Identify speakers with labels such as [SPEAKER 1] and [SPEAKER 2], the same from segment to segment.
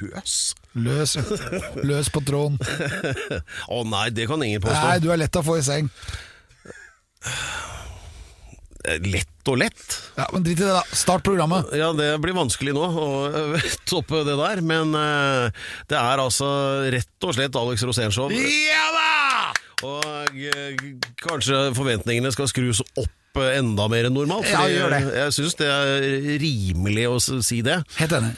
[SPEAKER 1] Løs?
[SPEAKER 2] Løs. Løs på tråden.
[SPEAKER 1] Å nei, det kan ingen påstå.
[SPEAKER 2] Nei, du er lett å få i seng.
[SPEAKER 1] Lett og lett.
[SPEAKER 2] Ja, Men drit i det, da. Start programmet.
[SPEAKER 1] Ja, det blir vanskelig nå å eh, toppe det der, men eh, det er altså rett og slett Alex Rosénshow.
[SPEAKER 2] Ja da!
[SPEAKER 1] Og eh, kanskje forventningene skal skrus opp enda mer enn normalt.
[SPEAKER 2] Ja, gjør det.
[SPEAKER 1] Jeg syns det er rimelig å si det.
[SPEAKER 2] Helt enig.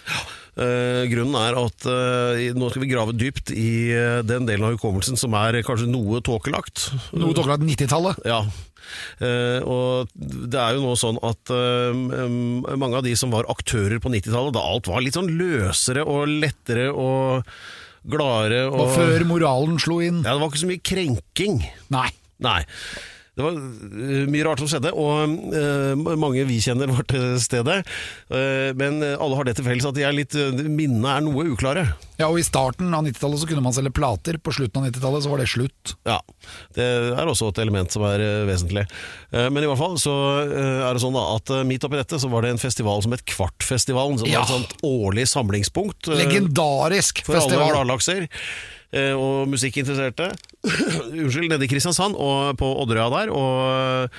[SPEAKER 1] Eh, grunnen er at eh, nå skal vi grave dypt i eh, den delen av hukommelsen som er kanskje noe tåkelagt.
[SPEAKER 2] Noe tåkelagt har 90-tallet.
[SPEAKER 1] Ja. Uh, og det er jo nå sånn at uh, mange av de som var aktører på 90-tallet, da alt var litt sånn løsere og lettere og gladere og
[SPEAKER 2] Og før moralen slo inn.
[SPEAKER 1] Ja, det var ikke så mye krenking.
[SPEAKER 2] Nei.
[SPEAKER 1] Nei. Det var øh, mye rart som skjedde, og uh, mange vi kjenner var til stede. Uh, men alle har det til felles at de er litt, minnene er noe uklare.
[SPEAKER 2] Ja, og I starten av 90-tallet så kunne man selge plater. På slutten av 90-tallet så var det slutt.
[SPEAKER 1] Ja, Det er også et element som er vesentlig. Uh, Men i hvert fall så er det sånn da at midt oppi dette så var det en festival som het Kvartfestivalen, som
[SPEAKER 2] Ja.
[SPEAKER 1] var et sånt årlig samlingspunkt. Legendarisk
[SPEAKER 2] Legendarisk
[SPEAKER 1] for alle
[SPEAKER 2] festival.
[SPEAKER 1] gladlakser eh, og musikkinteresserte. Unnskyld, nede i Kristiansand og på Odderøya der. Og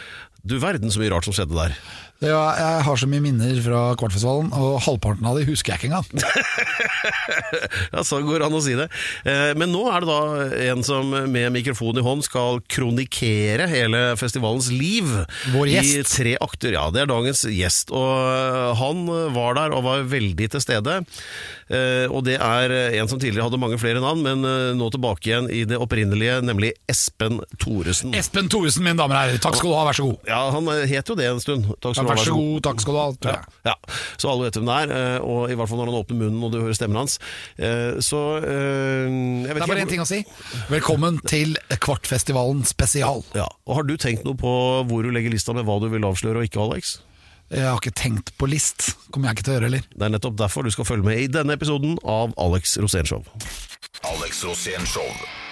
[SPEAKER 1] du verden så mye rart som skjedde der.
[SPEAKER 2] Var, jeg har så mye minner fra Kvartfestivalen, og halvparten av de husker jeg ikke engang.
[SPEAKER 1] Ja, så går det an å si det. Eh, Men nå er det da en som med mikrofon i hånd skal kronikere hele festivalens liv.
[SPEAKER 2] Vår gjest.
[SPEAKER 1] I tre akter, ja. Det er dagens gjest. Og han var der og var veldig til stede. Eh, Og det er en som tidligere hadde mange flere navn, men eh, nå tilbake igjen i det opprinnelige, nemlig Espen Thoresen.
[SPEAKER 2] Espen Thoresen, mine damer og herrer. Takk skal du ha, vær så god.
[SPEAKER 1] Ja, han eh, het jo det en stund. Takk
[SPEAKER 2] Ja,
[SPEAKER 1] skal
[SPEAKER 2] vær så god, takk skal du ha. tror jeg.
[SPEAKER 1] Ja, så alle vet hvem det er, eh, og i hvert fall når han åpner munnen og du hører stemmen hans. Eh, Så eh, jeg vet
[SPEAKER 2] Det er bare én ting å si. Velkommen til Kvartfestivalen spesial.
[SPEAKER 1] ja. og Har du tenkt noe på hvor du legger lista med hva du vil avsløre og ikke, Alex?
[SPEAKER 2] Jeg har ikke tenkt på list. Kommer jeg ikke til å gjøre heller.
[SPEAKER 1] Det er nettopp derfor du skal følge med i denne episoden av Alex Rosénshow.
[SPEAKER 3] Alex Rosén Show.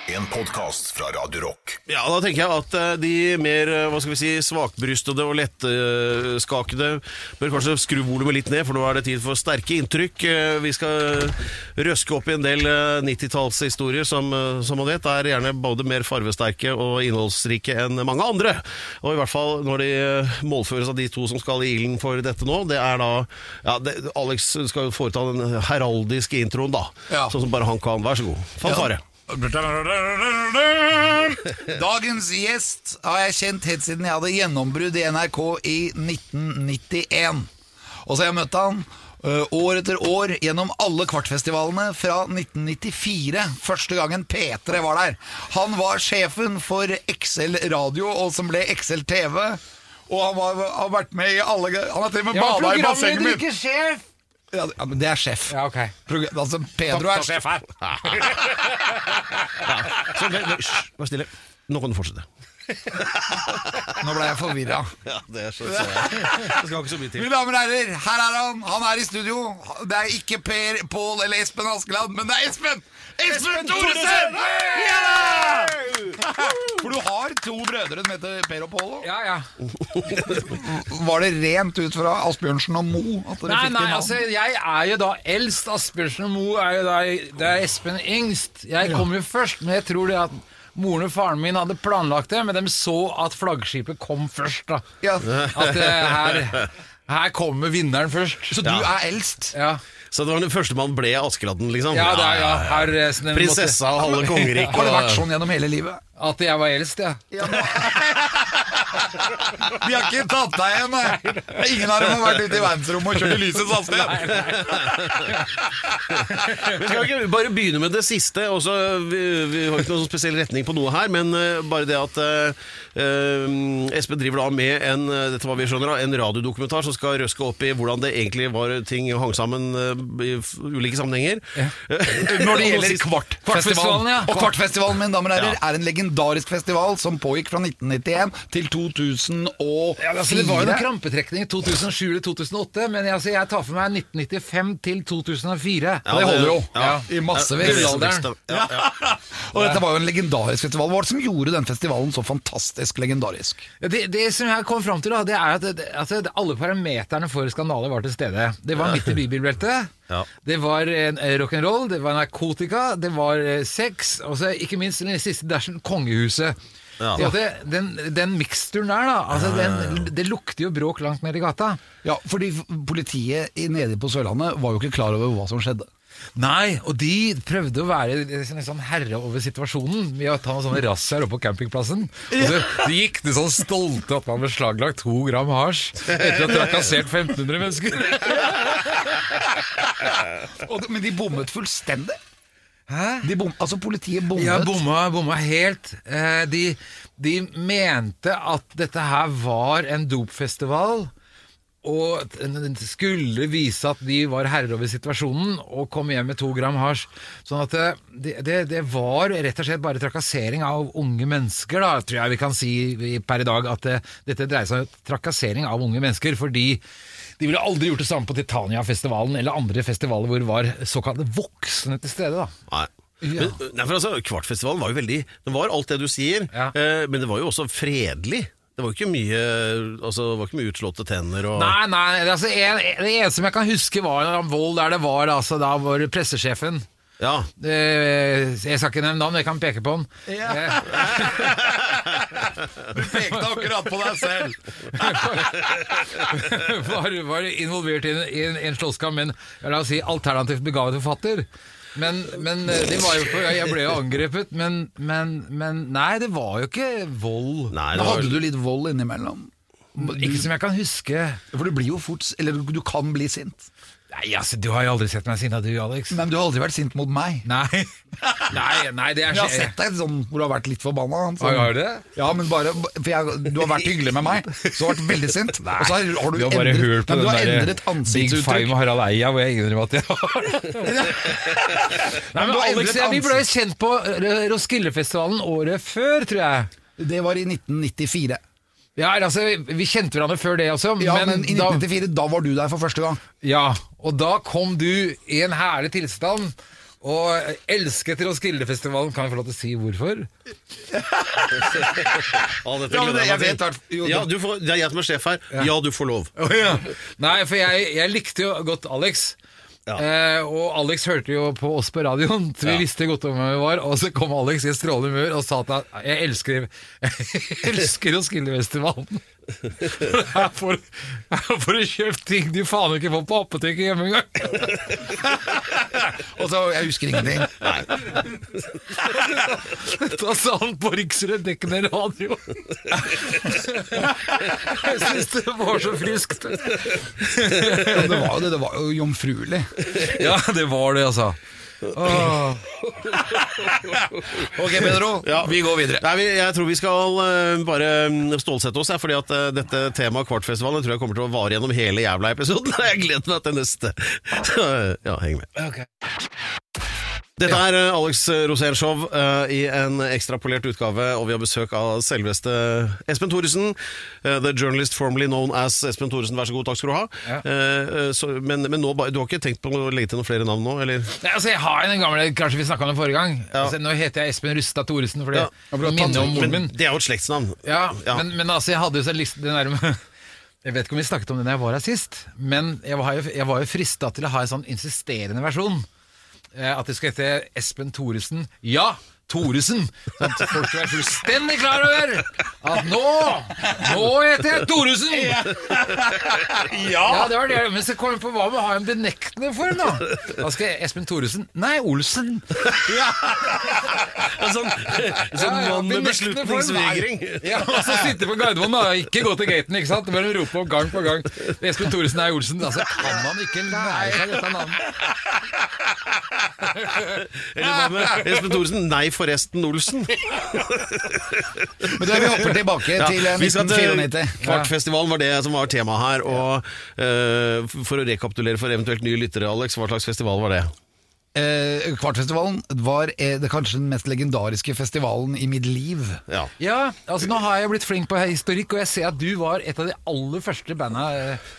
[SPEAKER 3] En podkast fra Radio Rock.
[SPEAKER 1] Ja, da tenker jeg at eh, de mer eh, hva skal vi si, svakbrystede og lettskakede bør kanskje skru volumet litt ned, for nå er det tid for sterke inntrykk. Eh, Vi skal røske opp i en del eh, 90-tallshistorier som, som man vet er gjerne både mer farvesterke og innholdsrike enn mange andre. Og i hvert fall når de målføres av de to som skal i ilden for dette nå, det er da ja, det, Alex skal jo foreta den heraldiske introen, da.
[SPEAKER 2] Ja.
[SPEAKER 1] Sånn som bare han kan. Vær så god. Fanfare.
[SPEAKER 2] Dagens gjest har jeg kjent helt siden jeg hadde gjennombrudd i NRK i 1991. Og så har jeg møtt han ø, år etter år gjennom alle kvartfestivalene fra 1994. Første gangen P3 var der. Han var sjefen for XL Radio, og som ble XL TV. Og han var, har vært med i alle Han har til og med bada i bassenget mitt. Ja, ja, men det er sjef.
[SPEAKER 4] Ja, ok.
[SPEAKER 2] Prog- Altså, Pedro er sjef her.
[SPEAKER 1] Så, vent, hysj, vær stille. Nå kan du fortsette.
[SPEAKER 2] Nå ble jeg forvirra.
[SPEAKER 1] Ja, det er så Det skal ikke så mye til.
[SPEAKER 2] Mine damer og herrer, her er han. Han er i studio. Det er ikke Per, Pål eller Espen Askeland, men det er Espen! Espen Thoresen! Ja da! For du har to brødre som heter Per og Pål. også.
[SPEAKER 5] Ja, ja.
[SPEAKER 2] Var det rent ut fra Asbjørnsen og Mo at dere
[SPEAKER 5] Nei,
[SPEAKER 2] fikk
[SPEAKER 5] nei,
[SPEAKER 2] det
[SPEAKER 5] altså,
[SPEAKER 2] navnet?
[SPEAKER 5] jeg er jo da eldst. Asbjørnsen og Moe er jo da Det er Espen yngst. Jeg kom jo først, men jeg tror det at moren og faren min hadde planlagt det, men de så at flaggskipet kom først, da.
[SPEAKER 2] Ja.
[SPEAKER 5] At det her, her kommer vinneren først.
[SPEAKER 2] Så du er eldst?
[SPEAKER 5] Ja,
[SPEAKER 1] Så det var den første man ble Askeladden, liksom?
[SPEAKER 5] ja, det er, ja her,
[SPEAKER 1] Prinsessa og halve kongeriket.
[SPEAKER 2] Har det vært sånn gjennom hele livet?
[SPEAKER 5] At jeg var eldst, ja.
[SPEAKER 2] Vi har ikke tatt deg igjen, nei. Ingen av dem har vært ute i verdensrommet og kjørt i lysets hastighet.
[SPEAKER 1] Vi skal vi ikke bare begynne med det siste? Også, vi, vi har ikke noen spesiell retning på noe her, men uh, bare det at eh, eh, Espen driver da med en, dette var vi skjønner en radiodokumentar som skal røske opp i hvordan det egentlig var ting hang sammen uh, i ulike sammenhenger.
[SPEAKER 2] Når det gjelder
[SPEAKER 5] Kvartfestivalen,
[SPEAKER 2] Kvartfestivalen.
[SPEAKER 5] ja.
[SPEAKER 2] Og Kvartfestivalen mine damer og herrer, er en legendarisk festival som pågikk fra 1991 til 2004.
[SPEAKER 5] Ja, altså, det var jo noen krampetrekning i 2007 eller 2008, men altså, jeg tar for meg 1995 til 2004.
[SPEAKER 1] Ja,
[SPEAKER 2] det holder jo.
[SPEAKER 1] ja.
[SPEAKER 2] I massevis.
[SPEAKER 5] Gullalderen.
[SPEAKER 1] Ja, ja.
[SPEAKER 2] Og dette var jo en legendarisk festival. Hva var det som gjorde den festivalen så fantastisk legendarisk?
[SPEAKER 5] Ja, Det, det som jeg kom fram til, da, det er at det, altså, alle parameterne for skandale var til stede. Det var midt i bibelbeltet.
[SPEAKER 1] Ja.
[SPEAKER 5] Det var en eh, rock'n'roll, det var narkotika, det var eh, sex, og så ikke minst den siste dashen kongehuset.
[SPEAKER 1] Ja.
[SPEAKER 5] Så det, den, den miksturen der, da, altså, den, det lukter jo bråk langt ned i gata.
[SPEAKER 2] Ja, fordi Politiet i- nede på Sørlandet var jo ikke klar over hva som skjedde.
[SPEAKER 5] Nei, og de prøvde å være liksom, liksom herre over situasjonen ved å ta noen sånne razziaer oppe på campingplassen. Og så, de gikk det sånn stolte at man beslaglagt to gram hasj etter å ha trakassert 1500 mennesker.
[SPEAKER 2] Og, men de bommet fullstendig.
[SPEAKER 5] Hæ?
[SPEAKER 2] De bom, altså Politiet bommet.
[SPEAKER 5] Ja, bomma, bomma helt. Eh, De, de mente at dette her var en dopfestival. Og skulle vise at de var herrer over situasjonen, og kom hjem med to gram hasj. Sånn at det, det, det var rett og slett bare trakassering av unge mennesker, da, tror jeg vi kan si per i dag. At det, dette dreier seg om trakassering av unge mennesker, fordi de ville aldri gjort det samme på Titania-festivalen eller andre festivaler hvor det var såkalte voksne til stede. da.
[SPEAKER 1] Nei. Men, nei, for altså, Kvartfestivalen var jo veldig Den var alt det du sier,
[SPEAKER 5] Ja.
[SPEAKER 1] eh, men det var jo også fredelig. Det var ikke mye Altså, det var ikke mye utslåtte tenner og
[SPEAKER 5] Nei, nei, det, altså, en, det eneste som jeg kan huske var en vold der det var altså, da var pressesjefen
[SPEAKER 1] Ja.
[SPEAKER 5] eh, Jeg skal ikke nevne navn, jeg kan peke på han. Eh,
[SPEAKER 2] Du pekte akkurat på deg selv!
[SPEAKER 5] var, var involvert i en, i en, en slåsskamp med en la oss si, alternativt begavet forfatter. Men, men eh, det var jo for, Jeg ble jo angrepet, men, men, men Nei, det var jo ikke vold.
[SPEAKER 1] Nei, var,
[SPEAKER 2] hadde du litt vold innimellom.
[SPEAKER 5] Ikke som jeg kan huske.
[SPEAKER 2] For du blir jo fort Eller du kan bli sint.
[SPEAKER 5] Nei, altså, Du har jo aldri sett meg sinna, du, Alex.
[SPEAKER 2] Men du har aldri vært sint mot meg.
[SPEAKER 5] Nei, nei, nei det er
[SPEAKER 2] Jeg har sett deg sånn hvor du har vært litt forbanna. Sånn.
[SPEAKER 5] Har du det?
[SPEAKER 2] Ja, men bare For jeg, du har vært hyggelig med meg, så du har vært veldig sint. Og så har, har du,
[SPEAKER 5] Du har bare
[SPEAKER 2] endret,
[SPEAKER 5] hørt på
[SPEAKER 2] men du
[SPEAKER 5] den
[SPEAKER 2] har
[SPEAKER 5] der
[SPEAKER 2] endret
[SPEAKER 5] Big Five med Harald Eia, hvor jeg innrømmer at jeg har Nei, men
[SPEAKER 2] har
[SPEAKER 5] Alex, ja, Vi ble kjent på eh, Roskildefestivalen året før, tror jeg.
[SPEAKER 2] Det var i 1994.
[SPEAKER 5] Ja, altså, Vi kjente hverandre før det også,
[SPEAKER 2] Ja, men,
[SPEAKER 5] men,
[SPEAKER 2] i 1994, da var du der for første gang.
[SPEAKER 5] ja, og da kom du i en herlig tilstand. Og elsket Roskildefestivalen. Kan jeg få lov til å si hvorfor?
[SPEAKER 1] Ja, dette
[SPEAKER 2] Ja, men det- jeg vet hvert- jo,
[SPEAKER 1] ja,
[SPEAKER 2] det-
[SPEAKER 1] du får, Det er jeg som er sjef her. Ja, du får lov.
[SPEAKER 5] Nei, for jeg, jeg likte jo godt Alex.
[SPEAKER 1] Ja.
[SPEAKER 5] Eh, og Alex hørte jo på oss på radioen, så vi
[SPEAKER 1] Ja.
[SPEAKER 5] visste godt om hvem vi var. Og så kom Alex i strålende humør og sa at han- jeg elsker Jeg elsker Roskildefestivalen. Her får her får du kjøpt ting du faen ikke får på apoteket hjemme engang.
[SPEAKER 2] Og så, Jeg husker ingenting.
[SPEAKER 5] Da sa han på riksdekkende radio. Jeg syns det var så friskt.
[SPEAKER 2] Ja, det var jo det. Det var jo jomfruelig.
[SPEAKER 5] Ja, det var det, altså.
[SPEAKER 2] Ok, Pedro.
[SPEAKER 1] Ja.
[SPEAKER 2] Vi går videre.
[SPEAKER 1] Nei, jeg tror vi skal eh, bare mm, stålsette oss her, fordi at eh, dette temaet Kvartfestivalen tror jeg kommer til å vare gjennom hele jævla episoden. Jeg gleder meg til neste. Ja, heng med. Dette er eh, Alex Rosén Show eh, i en ekstrapolert utgave, og vi har besøk av selveste Espen Thoresen. eh, the journalist formerly known as Espen Thoresen, vær så god, takk skal du ha.
[SPEAKER 5] Ja.
[SPEAKER 1] Eh, eh, så, men men nå, ba- du har ikke tenkt på å legge til noen flere navn nå, eller?
[SPEAKER 5] Nei, altså Jeg har den gamle, kanskje vi snakka om det forrige gang.
[SPEAKER 1] Ja.
[SPEAKER 5] Altså, nå heter jeg Espen Rustad Thoresen, fordi
[SPEAKER 1] Ja.
[SPEAKER 5] det minner om moren min.
[SPEAKER 1] Men det er jo et slektsnavn.
[SPEAKER 5] Ja,
[SPEAKER 1] Ja.
[SPEAKER 5] Men, men altså, jeg hadde jo så lyst den der med Jeg vet ikke om vi snakket om det da jeg var her sist, men jeg var jo, jeg var jo frista til å ha en sånn insisterende versjon. Eh, At det skal hete Espen Thoresen. Ja! Thoresen! Sånn at folk skal være fullstendig klar over at nå Nå heter jeg Thoresen! Ja, det var det. Men så kom jeg på hva med å ha en benektende form, da? Da skal jeg Espen Thoresen Nei, Olsen.
[SPEAKER 1] En sånn, en sånn
[SPEAKER 5] Ja, ja,
[SPEAKER 1] mann med beslutningsvegring.
[SPEAKER 5] Ja, og så sitte på Gardermoen da, ikke gå til gaten, ikke sant? Bare rope opp gang på gang. Espen Thoresen er Olsen. Altså, kan man ikke lære seg dette navnet?
[SPEAKER 1] Eller hva med Espen Thoresen? Nei, forresten, Olsen.
[SPEAKER 2] Men du, vi hopper tilbake
[SPEAKER 1] Ja,
[SPEAKER 2] til eh,
[SPEAKER 1] vi skal til
[SPEAKER 2] 1994.
[SPEAKER 1] Kvartfestivalen var det som var temaet her. Og uh, For å rekapitulere for eventuelt nye lyttere, Alex, hva slags festival var det?
[SPEAKER 2] Eh, Kvartfestivalen var eh, det kanskje den mest legendariske festivalen i mitt liv.
[SPEAKER 1] Ja.
[SPEAKER 5] Ja, altså nå har jeg blitt flink på historikk, og jeg ser at du var et av de aller første banda eh,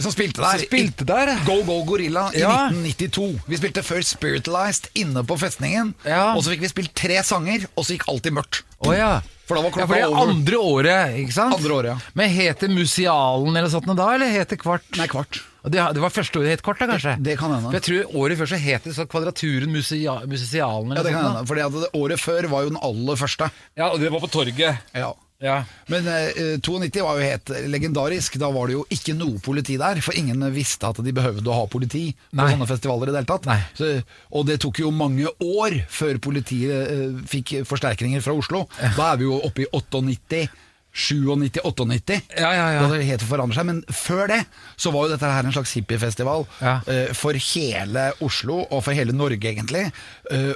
[SPEAKER 2] Som spilte der.
[SPEAKER 5] spilte der.
[SPEAKER 2] Go Go Gorilla i
[SPEAKER 5] Ja.
[SPEAKER 2] 1992. Vi spilte før Spiritualized inne på festningen.
[SPEAKER 5] Ja.
[SPEAKER 2] Og så fikk vi spilt tre sanger, og så gikk alltid mørkt.
[SPEAKER 5] Oh, ja.
[SPEAKER 2] For da var
[SPEAKER 5] Ja,
[SPEAKER 2] klokka
[SPEAKER 5] for det er andre året, ikke sant?
[SPEAKER 2] Andre året, ja.
[SPEAKER 5] Men het det Musialen eller sånt da, eller het det Kvart?
[SPEAKER 2] Nei, kvart.
[SPEAKER 5] Det, det var første året het Kvart, da, kanskje?
[SPEAKER 2] Det- det kan hende.
[SPEAKER 5] For jeg tror året før så het det så Kvadraturen musia, Musicialen
[SPEAKER 2] Ja, det kan hende. det året før var jo den aller første.
[SPEAKER 5] Ja, og det var på torget.
[SPEAKER 2] Ja.
[SPEAKER 5] Ja.
[SPEAKER 2] Men eh, 92 var jo helt legendarisk. Da var det jo ikke noe politi der, for ingen visste at de behøvde å ha politi på
[SPEAKER 5] Nei.
[SPEAKER 2] sånne festivaler i det hele tatt. Så, og det tok jo mange år før politiet eh, fikk forsterkninger fra Oslo. Da er vi jo oppe i 98. 97-98.
[SPEAKER 5] Ja, ja, ja.
[SPEAKER 2] Det helt forandrer seg. Men før det så var jo dette her en slags hippiefestival
[SPEAKER 5] Ja.
[SPEAKER 2] uh, for hele Oslo, og for hele Norge egentlig. Uh,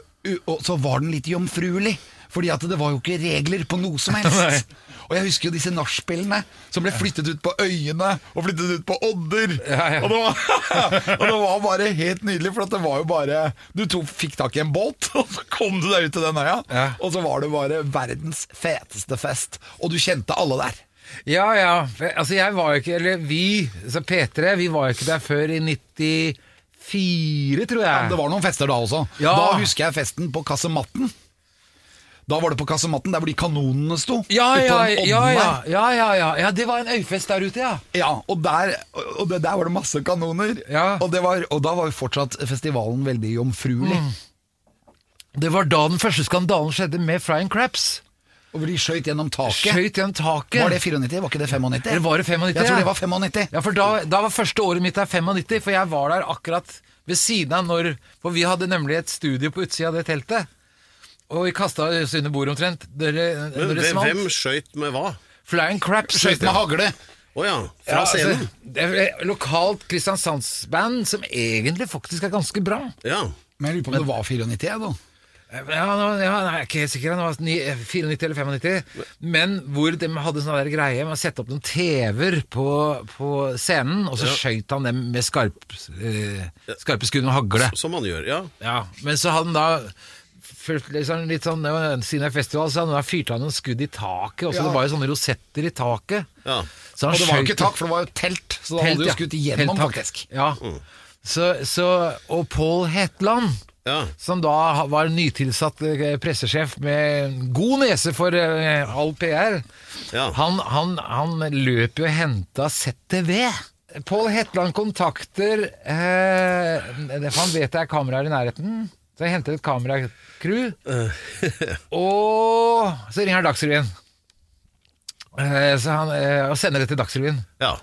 [SPEAKER 2] og så var den litt jomfruelig, fordi at det var jo ikke regler på noe som helst. Og jeg husker jo disse nachspielene som ble flyttet ut på øyene og flyttet ut på Odder.
[SPEAKER 5] Ja, ja.
[SPEAKER 2] Og, det var, og det var bare helt nydelig, for at det var jo bare Du to, fikk tak i en båt, og så kom du deg ut til den øya.
[SPEAKER 5] Ja.
[SPEAKER 2] Og så var det bare verdens feteste fest. Og du kjente alle der.
[SPEAKER 5] Ja, ja. Altså, jeg var jo ikke Eller vi, så P3, vi var jo ikke der før i 94, tror jeg.
[SPEAKER 2] Det var noen fester da også.
[SPEAKER 5] Ja.
[SPEAKER 2] Da husker jeg festen på Kasematten. Da var det på kassematten, der hvor de kanonene sto.
[SPEAKER 5] ja, ja, ja, ja, ja, ja, ja. ja, det var en øyfest der ute, ja.
[SPEAKER 2] Ja, og der, og det, der var det masse kanoner.
[SPEAKER 5] Ja.
[SPEAKER 2] Og, det var, og da var jo fortsatt festivalen veldig jomfruelig.
[SPEAKER 5] Mm. Det var da den første skandalen skjedde med Frying Craps.
[SPEAKER 2] Og hvor de skjøt gjennom taket.
[SPEAKER 5] Skjøyt gjennom taket.
[SPEAKER 2] Var det 94? Var ikke det 95?
[SPEAKER 5] Eller var det 95?
[SPEAKER 2] Jeg tror det var 95.
[SPEAKER 5] Ja, for da, da var første året mitt der 95, for jeg var der akkurat ved siden av når For vi hadde nemlig et studio på utsida av det teltet. Og vi kasta oss under bordet omtrent. Dere,
[SPEAKER 1] Men
[SPEAKER 5] dere
[SPEAKER 1] hvem, hvem skøyt med hva?
[SPEAKER 5] Flying Crap
[SPEAKER 2] skøyt med hagle.
[SPEAKER 1] Å ja, fra
[SPEAKER 5] Ja,
[SPEAKER 1] scenen?
[SPEAKER 5] Altså, det er lokalt Kristiansandsband som egentlig faktisk er ganske bra.
[SPEAKER 1] Ja.
[SPEAKER 2] Men jeg lurer på om det var 94, jeg, da.
[SPEAKER 5] Ja, nå, ja, nei, jeg er ikke helt sikker, det var ni- 94 eller 95. Men hvor de hadde sånn der greie med å sette opp noen TV-er på, på scenen, og så skjøt han dem med skarp, eh, skarpe skudd med hagle.
[SPEAKER 1] Som man gjør, ja.
[SPEAKER 5] Ja, men så hadde han da først liksom litt sånn, det var Siden det er festival, så han fyrt av noen skudd i taket. Også,
[SPEAKER 2] Ja.
[SPEAKER 5] Det var jo sånne rosetter i taket.
[SPEAKER 1] ja.
[SPEAKER 5] Så han
[SPEAKER 2] Og det var jo ikke tak, for det var jo telt. Så da hadde du skutt igjennom, faktisk.
[SPEAKER 5] Ja. Så, så, og Paul Hetland,
[SPEAKER 1] ja.
[SPEAKER 5] som da var nytilsatt eh, pressesjef med god nese for eh, all PR,
[SPEAKER 1] Ja.
[SPEAKER 5] han, han, han løp jo og henta ZTV. Paul Hetland kontakter eh, for Han vet det er kameraer i nærheten, så jeg henter et kameracrew. og så ringer han Dagsrevyen. Eh, så han, eh, og sender det til Dagsrevyen.
[SPEAKER 1] ja.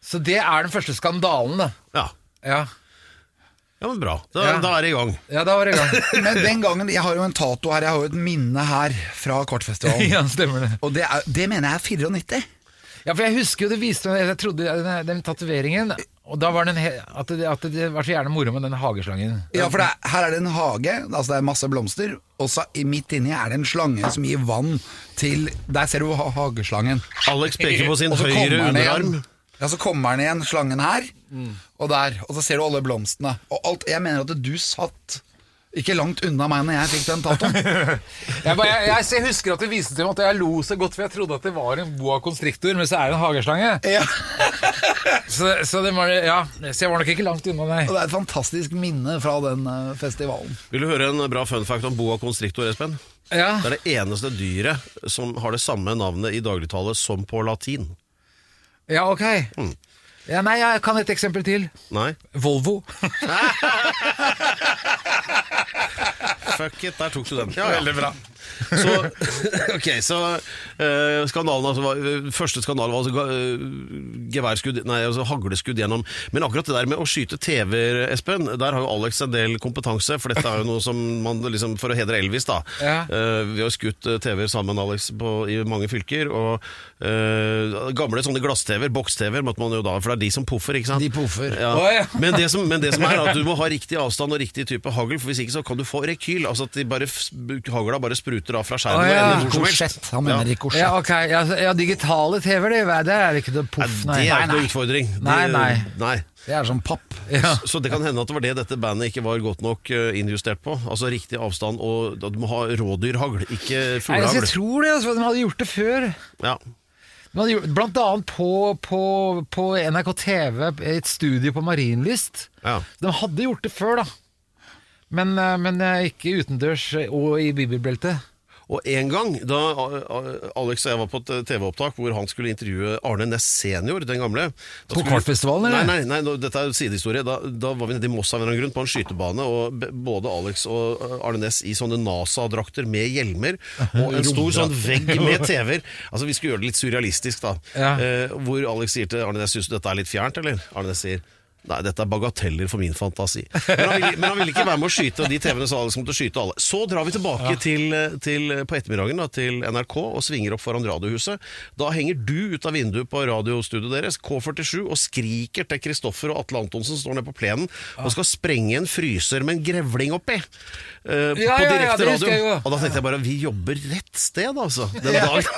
[SPEAKER 5] Så det er den første skandalen, da.
[SPEAKER 1] Ja.
[SPEAKER 5] Ja,
[SPEAKER 1] Ja, men bra. Da,
[SPEAKER 5] Ja.
[SPEAKER 1] da er det i gang.
[SPEAKER 5] ja da var det i gang.
[SPEAKER 2] Men den gangen, jeg har jo en tato her, jeg har jo et minne her fra kortfestivalen.
[SPEAKER 5] ja, stemmer det.
[SPEAKER 2] Og det, er, det mener jeg er 94.
[SPEAKER 5] Ja, for jeg husker jo det viste meg Jeg trodde den, den tatoveringen Og da var den he, at, det, at det var så gjerne moro med den hageslangen.
[SPEAKER 2] Ja, for det er, her er det en hage, altså det er masse blomster, og så i- midt inni er det en slange som gir vann til Der ser du ha hageslangen.
[SPEAKER 1] Alex peker på sin høyre
[SPEAKER 2] igjen.
[SPEAKER 1] underarm.
[SPEAKER 2] Ja, så kommer den igjen, slangen her, og der, og så ser du alle blomstene. Og alt, jeg mener at du satt ikke langt unna meg når jeg fikk den tatoen.
[SPEAKER 5] Jeg, bare, jeg, jeg, jeg husker at det viste til meg at jeg lo så godt, for jeg trodde at det var en boa constrictor, men så er det en hageslange.
[SPEAKER 2] ja.
[SPEAKER 5] Så, så, det var, ja, så jeg var nok ikke langt unna, deg.
[SPEAKER 2] Og det er et fantastisk minne fra den eh, festivalen.
[SPEAKER 1] Vil du høre en bra fun fact om boa constrictor, Espen?
[SPEAKER 5] Ja.
[SPEAKER 1] Det er det eneste dyret som har det samme navnet i dagligtale som på latin.
[SPEAKER 5] ja, ok. Ja, nei, jeg kan et eksempel til.
[SPEAKER 1] Nei?
[SPEAKER 5] Volvo.
[SPEAKER 1] Fuck it, der tok du den. Ja, ja.
[SPEAKER 2] bra.
[SPEAKER 1] Så, ok, så eh, skandalen altså, var, Første skandalen var altså ga- eh, geværskudd Nei, altså hagleskudd gjennom Men akkurat det der med å skyte TV-er, Espen Der har jo Alex en del kompetanse For dette er jo noe som man liksom For å hedre Elvis da
[SPEAKER 5] Ja.
[SPEAKER 1] eh, Vi har skutt eh, TV-er sammen, Alex, på, i mange fylker Og eh, gamle sånne glass-TV-er, boks-TV-er Måtte man jo da, for det er de som puffer, ikke sant?
[SPEAKER 2] De poffer.
[SPEAKER 1] Ja.
[SPEAKER 5] Å, ja.
[SPEAKER 1] Men, det som, men det som er at du må ha riktig avstand og riktig type hagl, for hvis ikke så kan du få rekyl. Altså at de bare, f- hagla bare spruter av fra skjermen.
[SPEAKER 5] Å, ja.
[SPEAKER 1] ender hvor som helst.
[SPEAKER 2] Rikosjett. Han mener
[SPEAKER 1] Ja.
[SPEAKER 2] korsett.
[SPEAKER 5] Ja, ok. Ja, ja digitale TV-er, det, det er ikke noe
[SPEAKER 1] Nei,
[SPEAKER 5] poff,
[SPEAKER 1] det er ikke noe utfordring. Det-
[SPEAKER 5] Nei, nei.
[SPEAKER 1] nei.
[SPEAKER 2] Det er som papp.
[SPEAKER 5] Ja.
[SPEAKER 1] Så det kan hende at det var det dette bandet ikke var godt nok eh, innjustert på. Altså riktig avstand, og at du må ha rådyrhagl, ikke
[SPEAKER 5] Nei, altså,
[SPEAKER 1] fuglehagl.
[SPEAKER 5] jeg tror det, altså, de hadde gjort det før.
[SPEAKER 1] Ja.
[SPEAKER 5] De hadde gjort, blant annet på, på, på NRK TV, et studio på Marienlyst.
[SPEAKER 1] Ja.
[SPEAKER 5] De hadde gjort det før, da. Men, eh, men eh, ikke utendørs eh, og i bibelbeltet.
[SPEAKER 1] Og en gang da eh, Alex og jeg var på et TV-opptak hvor han skulle intervjue Arne Næss senior, den gamle
[SPEAKER 5] På Kartfestivalen, eller?
[SPEAKER 1] Nei, nei, nei dette er sidehistorie. Da, da var vi nede i Moss av en grunn på en skytebane, og både Alex og eh, Arne Næss i sånne NASA-drakter med hjelmer, og en stor sånn vegg med TV-er. Altså Vi skulle gjøre det litt surrealistisk, da.
[SPEAKER 5] Ja.
[SPEAKER 1] Eh, hvor Alex sier til Arne Næss syns du dette er litt fjernt, eller? Arne Næss sier Nei, dette er bagateller for min fantasi. Men han, vil, men han ville ikke være med å skyte, og de TV-ene sa Alex måtte skyte alle. Så drar vi tilbake til, til, på ettermiddagen da, til NRK og svinger opp foran Radiohuset. Da henger du ut av vinduet på radiostudioet deres, K47, og skriker til Kristoffer og Atle Antonsen som står nede på plenen og skal sprenge en fryser med en grevling oppi. Uh,
[SPEAKER 5] Ja,
[SPEAKER 1] på
[SPEAKER 5] ja, ja,
[SPEAKER 1] direkte
[SPEAKER 5] det husker jeg
[SPEAKER 1] radio. Og da tenkte jeg bare vi jobber rett sted, altså. Den dagen.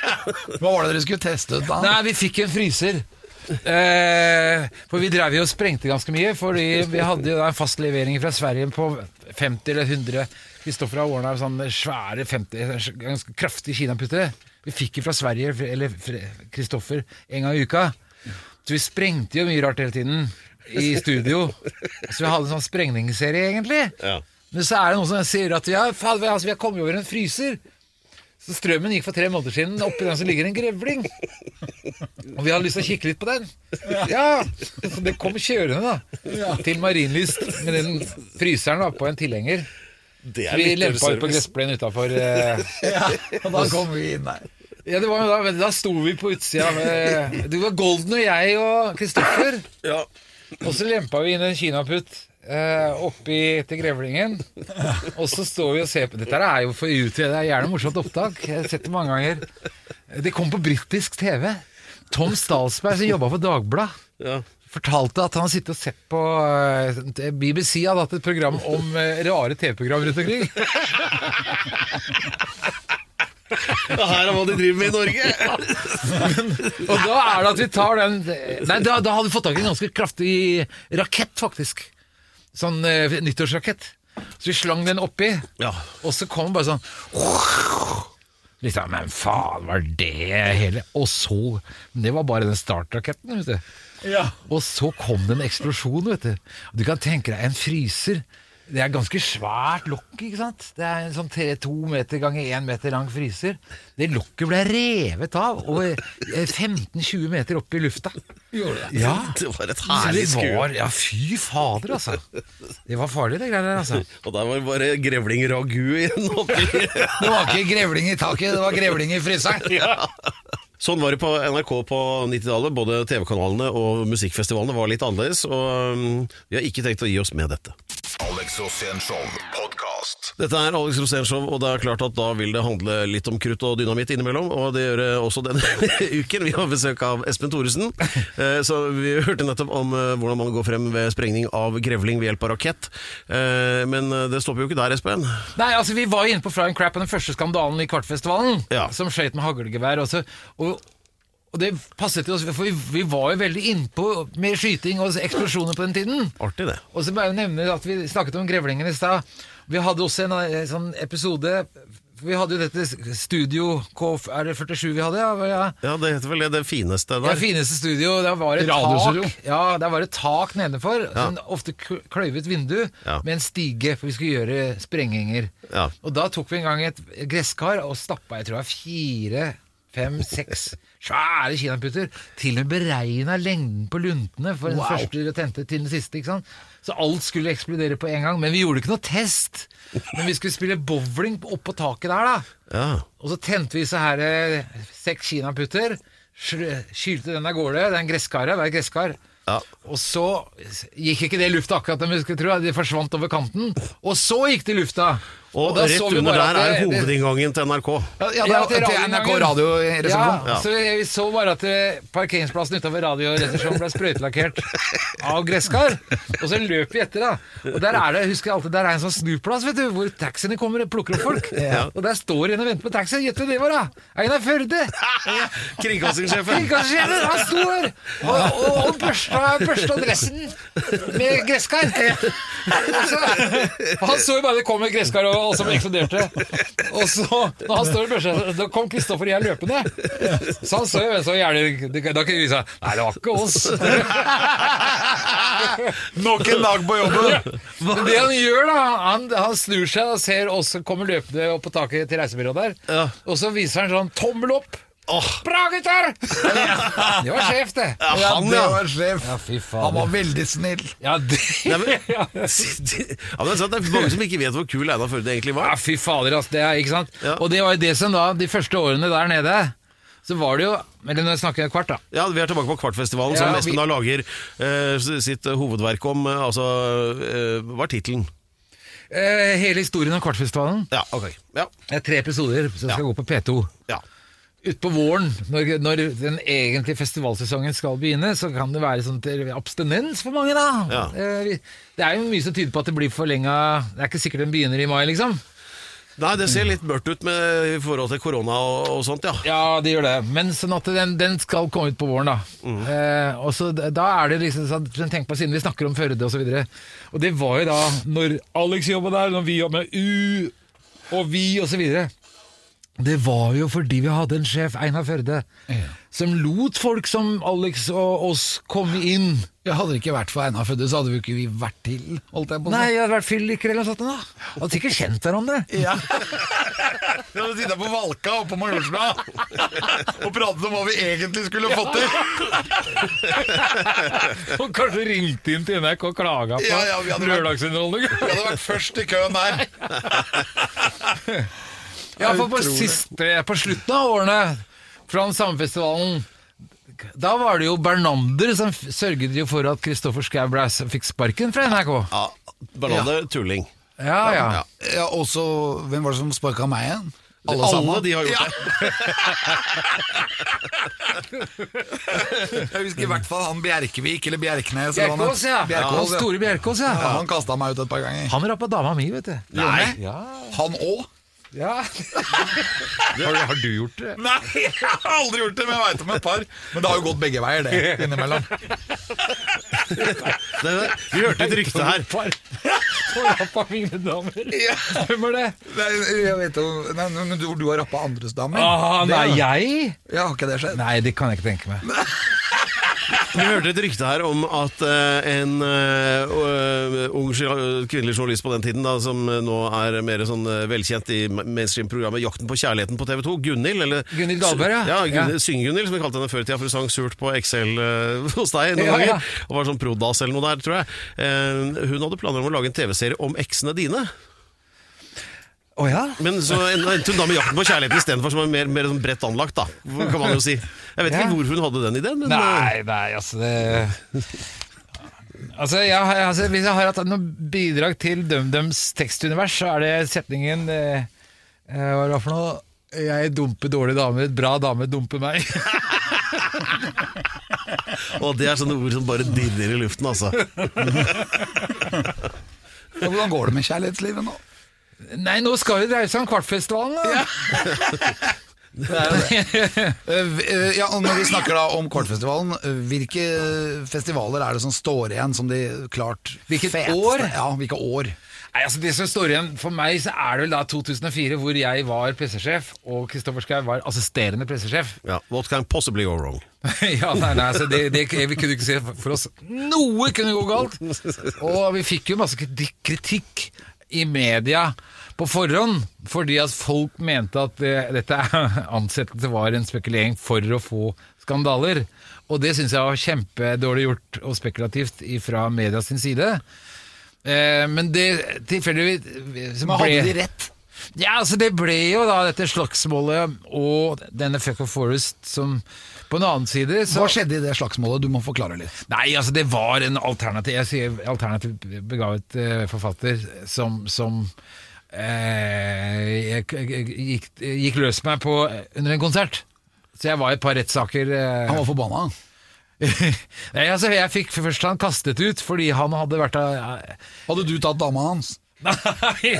[SPEAKER 2] Hva var det dere skulle teste ut da?
[SPEAKER 5] Nei, vi fikk en fryser. Eh, for vi drev jo og sprengte ganske mye, fordi vi hadde jo en fast levering fra Sverige på 50 eller 100 Kristoffer har ordna sånne svære 50, ganske kraftige kinaputter. Vi fikk jo fra Sverige, eller Kristoffer, en gang i uka. Så vi sprengte jo mye rart hele tiden i studio. Så vi hadde en sånn sprengningsserie, egentlig.
[SPEAKER 1] Ja.
[SPEAKER 5] Men så er det noen som sier at ja, faen, altså, vi har kommet over en fryser. Så strømmen gikk for tre måneder siden. Oppi den så ligger en grevling. Og vi hadde lyst til å kikke litt på den. Ja, Så det kom kjørende da til Marienlyst med den fryseren da på en tilhenger.
[SPEAKER 1] Det
[SPEAKER 5] er vi lempa ut på gressplenen utafor. Eh,
[SPEAKER 2] Ja, og da kom vi inn der.
[SPEAKER 5] ja, det var jo da, da sto vi på utsida. med- Det var Golden og jeg og Kristoffer.
[SPEAKER 1] Ja.
[SPEAKER 5] Og så lempa vi inn en kinaputt eh, oppi til grevlingen. Og så står vi og ser på Dette er jo for utrede, det er gjerne morsomt opptak. Jeg har sett det mange ganger. Det kom på britisk TV. Tom Stalsberg, som jobba for Dagbladet,
[SPEAKER 1] Ja.
[SPEAKER 5] fortalte at han har sittet og sett på eh, BBC hadde hatt et program om eh, rare TV-program rundt omkring.
[SPEAKER 1] Det her er hva de driver med i Norge!
[SPEAKER 5] Og da er det at vi tar den Nei, da, da hadde vi fått tak i en ganske kraftig rakett, faktisk. Sånn eh, nyttårsrakett. Så vi slang den oppi,
[SPEAKER 1] Ja.
[SPEAKER 5] og så kom den bare sånn Liksom, men faen, var det hele Og så Det var bare den startraketten, vet du. Og så kom det en eksplosjon, vet du. Du kan tenke deg en fryser. Det er ganske svært lokk, ikke sant? Det er en sånn tre- to meter ganger én meter lang fryser. Det lokket ble revet av og eh, 15-20 meter opp i lufta.
[SPEAKER 2] Gjorde det?
[SPEAKER 5] Ja,
[SPEAKER 1] Det var et herlig skue.
[SPEAKER 5] ja, fy fader, altså. Det var farlig, det greiene der, altså.
[SPEAKER 1] Og der var det bare grevling ragu igjen oppi.
[SPEAKER 2] Det var ikke grevling i taket, det var grevling i fryseren.
[SPEAKER 1] Sånn var det på NRK på 90-tallet. Både TV-kanalene og musikkfestivalene var litt annerledes, og um, vi har ikke tenkt å gi oss med dette.
[SPEAKER 3] Alex Rosén Show podkast.
[SPEAKER 1] Dette er Alex Rosénshow, og det er klart at da vil det handle litt om krutt og dynamitt innimellom, og det gjør det også denne uken. Vi har besøk av Espen Thoresen. Eh, Så vi hørte nettopp om eh, hvordan man går frem ved sprengning av grevling ved hjelp av rakett. Eh, Men det stopper jo ikke der, Espen.
[SPEAKER 5] Nei, altså Vi var jo inne på Flying Crap og den første skandalen i Kvartfestivalen,
[SPEAKER 1] Ja.
[SPEAKER 5] som skøyt med haglgevær. Også, og, og det passet jo oss, for vi, vi var jo veldig innpå med skyting og eksplosjoner på den tiden.
[SPEAKER 1] Artig, det.
[SPEAKER 5] Og så bare nevne at vi snakket om grevlingen i stad. Vi hadde også en en sånn episode Vi hadde jo dette Studio K... Er det 47 vi hadde? Ja, ja.
[SPEAKER 1] Ja, det heter vel det, det fineste
[SPEAKER 5] Det
[SPEAKER 1] Ja,
[SPEAKER 5] fineste studio. Der var et
[SPEAKER 4] Radiostudio.
[SPEAKER 5] tak Ja, der var et tak nedenfor. Sånn ofte kløyvet vindu
[SPEAKER 1] Ja.
[SPEAKER 5] med en stige, for vi skulle gjøre sprenginger.
[SPEAKER 1] Ja.
[SPEAKER 5] Og da tok vi en gang et gresskar og stappa jeg tror jeg fire fem, seks svære kinaputter. Til og med beregna lengden på luntene for den første tente til den siste. ikke sant? Så alt skulle eksplodere på en gang. Men vi gjorde ikke noe test. Men vi skulle spille bowling oppå taket der, da.
[SPEAKER 1] Ja.
[SPEAKER 5] Og så tente vi så her eh, seks kinaputter. Skylte den av gårde. Det er en gresskar, hver gresskar.
[SPEAKER 1] Ja.
[SPEAKER 5] Og så gikk ikke det i lufta akkurat som vi skulle tro. De forsvant over kanten. Og så gikk det i lufta.
[SPEAKER 1] Og,
[SPEAKER 5] og
[SPEAKER 1] rett under der er hovedinngangen til NRK.
[SPEAKER 2] Ja, ja,
[SPEAKER 5] Ja,
[SPEAKER 2] det er til NRK Radioresepsjon.
[SPEAKER 5] Ja, så vi så bare at eh, parkeringsplassen utover Radioresepsjonen ble sprøytelakkert av gresskar. Og så løp vi etter, da. Og der er det, husker jeg alltid, der er en sånn snuplass, vet du, hvor taxiene kommer og plukker opp folk. Og der står en og venter på taxi. Gjett hvem det var, da! Einar Førde!
[SPEAKER 1] Kringkastingssjefen.
[SPEAKER 5] Kringkastingssjefen! Han sto her og, og, og børsta, børsta dressen med gresskar. Og så, han så jo bare det kom et gresskar og, og som eksploderte. Og så, når han står i børsa, da kom Kristoffer og jeg løpende. Så han så jo så gjerne Da kunne vi si Nei, det var ikke oss.
[SPEAKER 2] Nok en dag på jobben!
[SPEAKER 5] Det han gjør, da Han, han snur seg og ser oss kommer løpende opp på taket til reisebyrået der.
[SPEAKER 1] Ja.
[SPEAKER 5] Og så viser han sånn tommel opp. Bra, gutter! Det var sjef, det.
[SPEAKER 2] Ja,
[SPEAKER 1] han,
[SPEAKER 2] det var sjef.
[SPEAKER 5] Ja, fy faen.
[SPEAKER 2] Han var veldig snill.
[SPEAKER 5] Ja, det
[SPEAKER 1] Nei, men-
[SPEAKER 5] ja.
[SPEAKER 1] ja, men det er sant, det er mange som ikke vet hvor kul Einar Førde egentlig
[SPEAKER 5] Ja,
[SPEAKER 1] var.
[SPEAKER 5] fy fader, ass. Det er, ikke sant?
[SPEAKER 1] Ja.
[SPEAKER 5] Og det var jo det som da, de første årene der nede, så var det jo Eller nå snakker jeg kvart, da.
[SPEAKER 1] Ja, Vi er tilbake på Kvartfestivalen,
[SPEAKER 5] Ja,
[SPEAKER 1] som
[SPEAKER 5] vi-
[SPEAKER 1] Espen da lager uh, sitt hovedverk om. Uh, altså, uh, Hva er tittelen?
[SPEAKER 5] Eh, hele historien om Kvartfestivalen.
[SPEAKER 1] Ja, ok. Ja.
[SPEAKER 5] Det er tre episoder som skal gå på P2.
[SPEAKER 1] ja.
[SPEAKER 5] Utpå våren, når, når den egentlige festivalsesongen skal begynne, så kan det være sånn til abstinens for mange, da.
[SPEAKER 1] Ja.
[SPEAKER 5] Eh, det er jo mye som tyder på at det blir forlenga Det er ikke sikkert den begynner i mai, liksom.
[SPEAKER 1] Nei, det ser litt mørkt ut med, i forhold til korona og, og sånt, ja.
[SPEAKER 5] Ja, det gjør det. Men sånn at den, den skal komme ut på våren, da. Eh, og så Da er det liksom sånn Tenk på siden vi snakker om Førde og så videre. Og det var jo da når Alex jobba der, når vi jobba med U og vi og så videre. Det var jo fordi vi hadde en sjef, Einar Førde, som lot folk som Alex og oss komme inn.
[SPEAKER 2] Ja, hadde det ikke vært for Einar Førde, så hadde vi ikke vi vært til. Holdt jeg på.
[SPEAKER 5] Nei, jeg hadde vært fylliker eller noe sånt. da Hadde sikkert kjent hverandre.
[SPEAKER 2] Ja. Vi hadde sittet på Valka oppe på Majorstua og pratet om hva vi egentlig skulle fått til.
[SPEAKER 5] Og kanskje ringte inn til NRK og klaga på
[SPEAKER 2] Ja, ja, vi. Vi hadde vært først i køen der.
[SPEAKER 5] Ja, for på, siste, på slutten av årene fra den samme festivalen da var det jo Bernander som sørget jo for at Kristoffer Schou fikk sparken fra NRK.
[SPEAKER 1] ja Bernander tulling.
[SPEAKER 5] Ja, ja.
[SPEAKER 1] Ja.
[SPEAKER 2] Ja, og så, Hvem var det som sparka meg igjen?
[SPEAKER 1] Alle,
[SPEAKER 2] Alle
[SPEAKER 1] de har gjort
[SPEAKER 2] Ja.
[SPEAKER 1] det.
[SPEAKER 2] Jeg husker i hvert fall han Bjerkevik, eller Bjerknes.
[SPEAKER 5] Bjerkås, ja.
[SPEAKER 2] Bjerkås, ja.
[SPEAKER 5] store Bjerkås, ja.
[SPEAKER 2] Ja, han kasta meg ut et par ganger.
[SPEAKER 5] Han rappa dama mi, vet du.
[SPEAKER 1] Nei.
[SPEAKER 5] Ja.
[SPEAKER 2] Han òg?
[SPEAKER 5] Ja. har, har du gjort det?
[SPEAKER 2] Nei, jeg har aldri gjort det, men jeg veit om et par. Men det har jo gått begge veier, det, innimellom.
[SPEAKER 1] Det, vi hørte et rykte her.
[SPEAKER 5] Par. Og rappa mine damer.
[SPEAKER 2] Ja.
[SPEAKER 5] Hvem er det?
[SPEAKER 2] Nei, jeg vet jo nei, men du, du har rappa andres damer?
[SPEAKER 5] Ah,
[SPEAKER 2] Det-
[SPEAKER 5] nei, jeg?
[SPEAKER 2] Ja, har ikke det skjedd?
[SPEAKER 5] Nei, det kan jeg ikke tenke meg.
[SPEAKER 1] Vi hørte et rykte her om at eh, en eh, ung kvinnelig journalist på den tiden, da, som nå er mer sånn eh, velkjent i mainstream-programmet 'Jakten på kjærligheten' på TV 2, Gunhild, eller
[SPEAKER 5] Gunhild Dahlberg, ja.
[SPEAKER 1] ja. Gunhild. Synge-Gunhild, som vi kalte henne før i tida, for hun sang surt på Excel eh, hos deg noen
[SPEAKER 5] Ja, ja.
[SPEAKER 1] ganger, og var sånn prodas eller noe der, tror jeg. Eh, hun hadde planer om å lage en TV-serie om eksene dine.
[SPEAKER 5] Å ja?
[SPEAKER 1] Men så endte hun da med 'Jakten på kjærligheten' istedenfor, som er mer, mer sånn bredt anlagt, da, kan man jo si. Jeg vet
[SPEAKER 5] Ja.
[SPEAKER 1] ikke hvorfor hun hadde den ideen, men eh,
[SPEAKER 5] Nei, nei, altså det Altså, jeg, altså Hvis jeg har hatt noe bidrag til DumDums tekstunivers, så er det setningen eh, eh, Hva er det for noe? Jeg dumper dårlige damer, bra dame dumper meg.
[SPEAKER 1] Og det er sånne ord som bare dirrer i luften, altså.
[SPEAKER 2] Hvordan går det med kjærlighetslivet nå?
[SPEAKER 5] Nei, nå skal vi dreie seg om Kvartfestivalen, da!
[SPEAKER 2] Eh, eh, ja, og Når vi snakker da om Kortfestivalen, hvilke festivaler er det som står igjen som de klart
[SPEAKER 5] Hvilket
[SPEAKER 2] feteste?
[SPEAKER 5] år?
[SPEAKER 2] Ja, hvilke år?
[SPEAKER 5] Nei, altså Det som står igjen for meg, så er det vel da 2004, hvor jeg var pressesjef, og Kristoffer Schou var assisterende pressesjef.
[SPEAKER 1] Ja, What can possibly go wrong?
[SPEAKER 5] ja, nei, nei, altså det, det, Vi kunne ikke se for oss Noe kunne gå galt! Og vi fikk jo masse kritikk i media på forhånd, fordi at folk mente at det, dette ansettelse var en spekulering for å få skandaler. Og det syns jeg var kjempedårlig gjort og spekulativt fra media sin side. Eh, men det tilfeldigvis
[SPEAKER 2] Men hadde de rett?
[SPEAKER 5] ja, altså det ble jo da dette slagsmålet og denne Fuck of Forest som på en annen side så,
[SPEAKER 2] Hva skjedde i det slagsmålet? Du må forklare litt.
[SPEAKER 5] Nei, altså det var en alternativ Jeg sier alternativ begavet eh, forfatter som, som jeg, jeg, gikk, gikk løs meg på under en konsert. Så jeg var i et par rettssaker. eh,
[SPEAKER 2] Han var forbanna.
[SPEAKER 5] Nei, altså Jeg fikk først han kastet ut fordi han hadde vært av
[SPEAKER 2] Hadde du tatt dama hans?
[SPEAKER 5] Nei,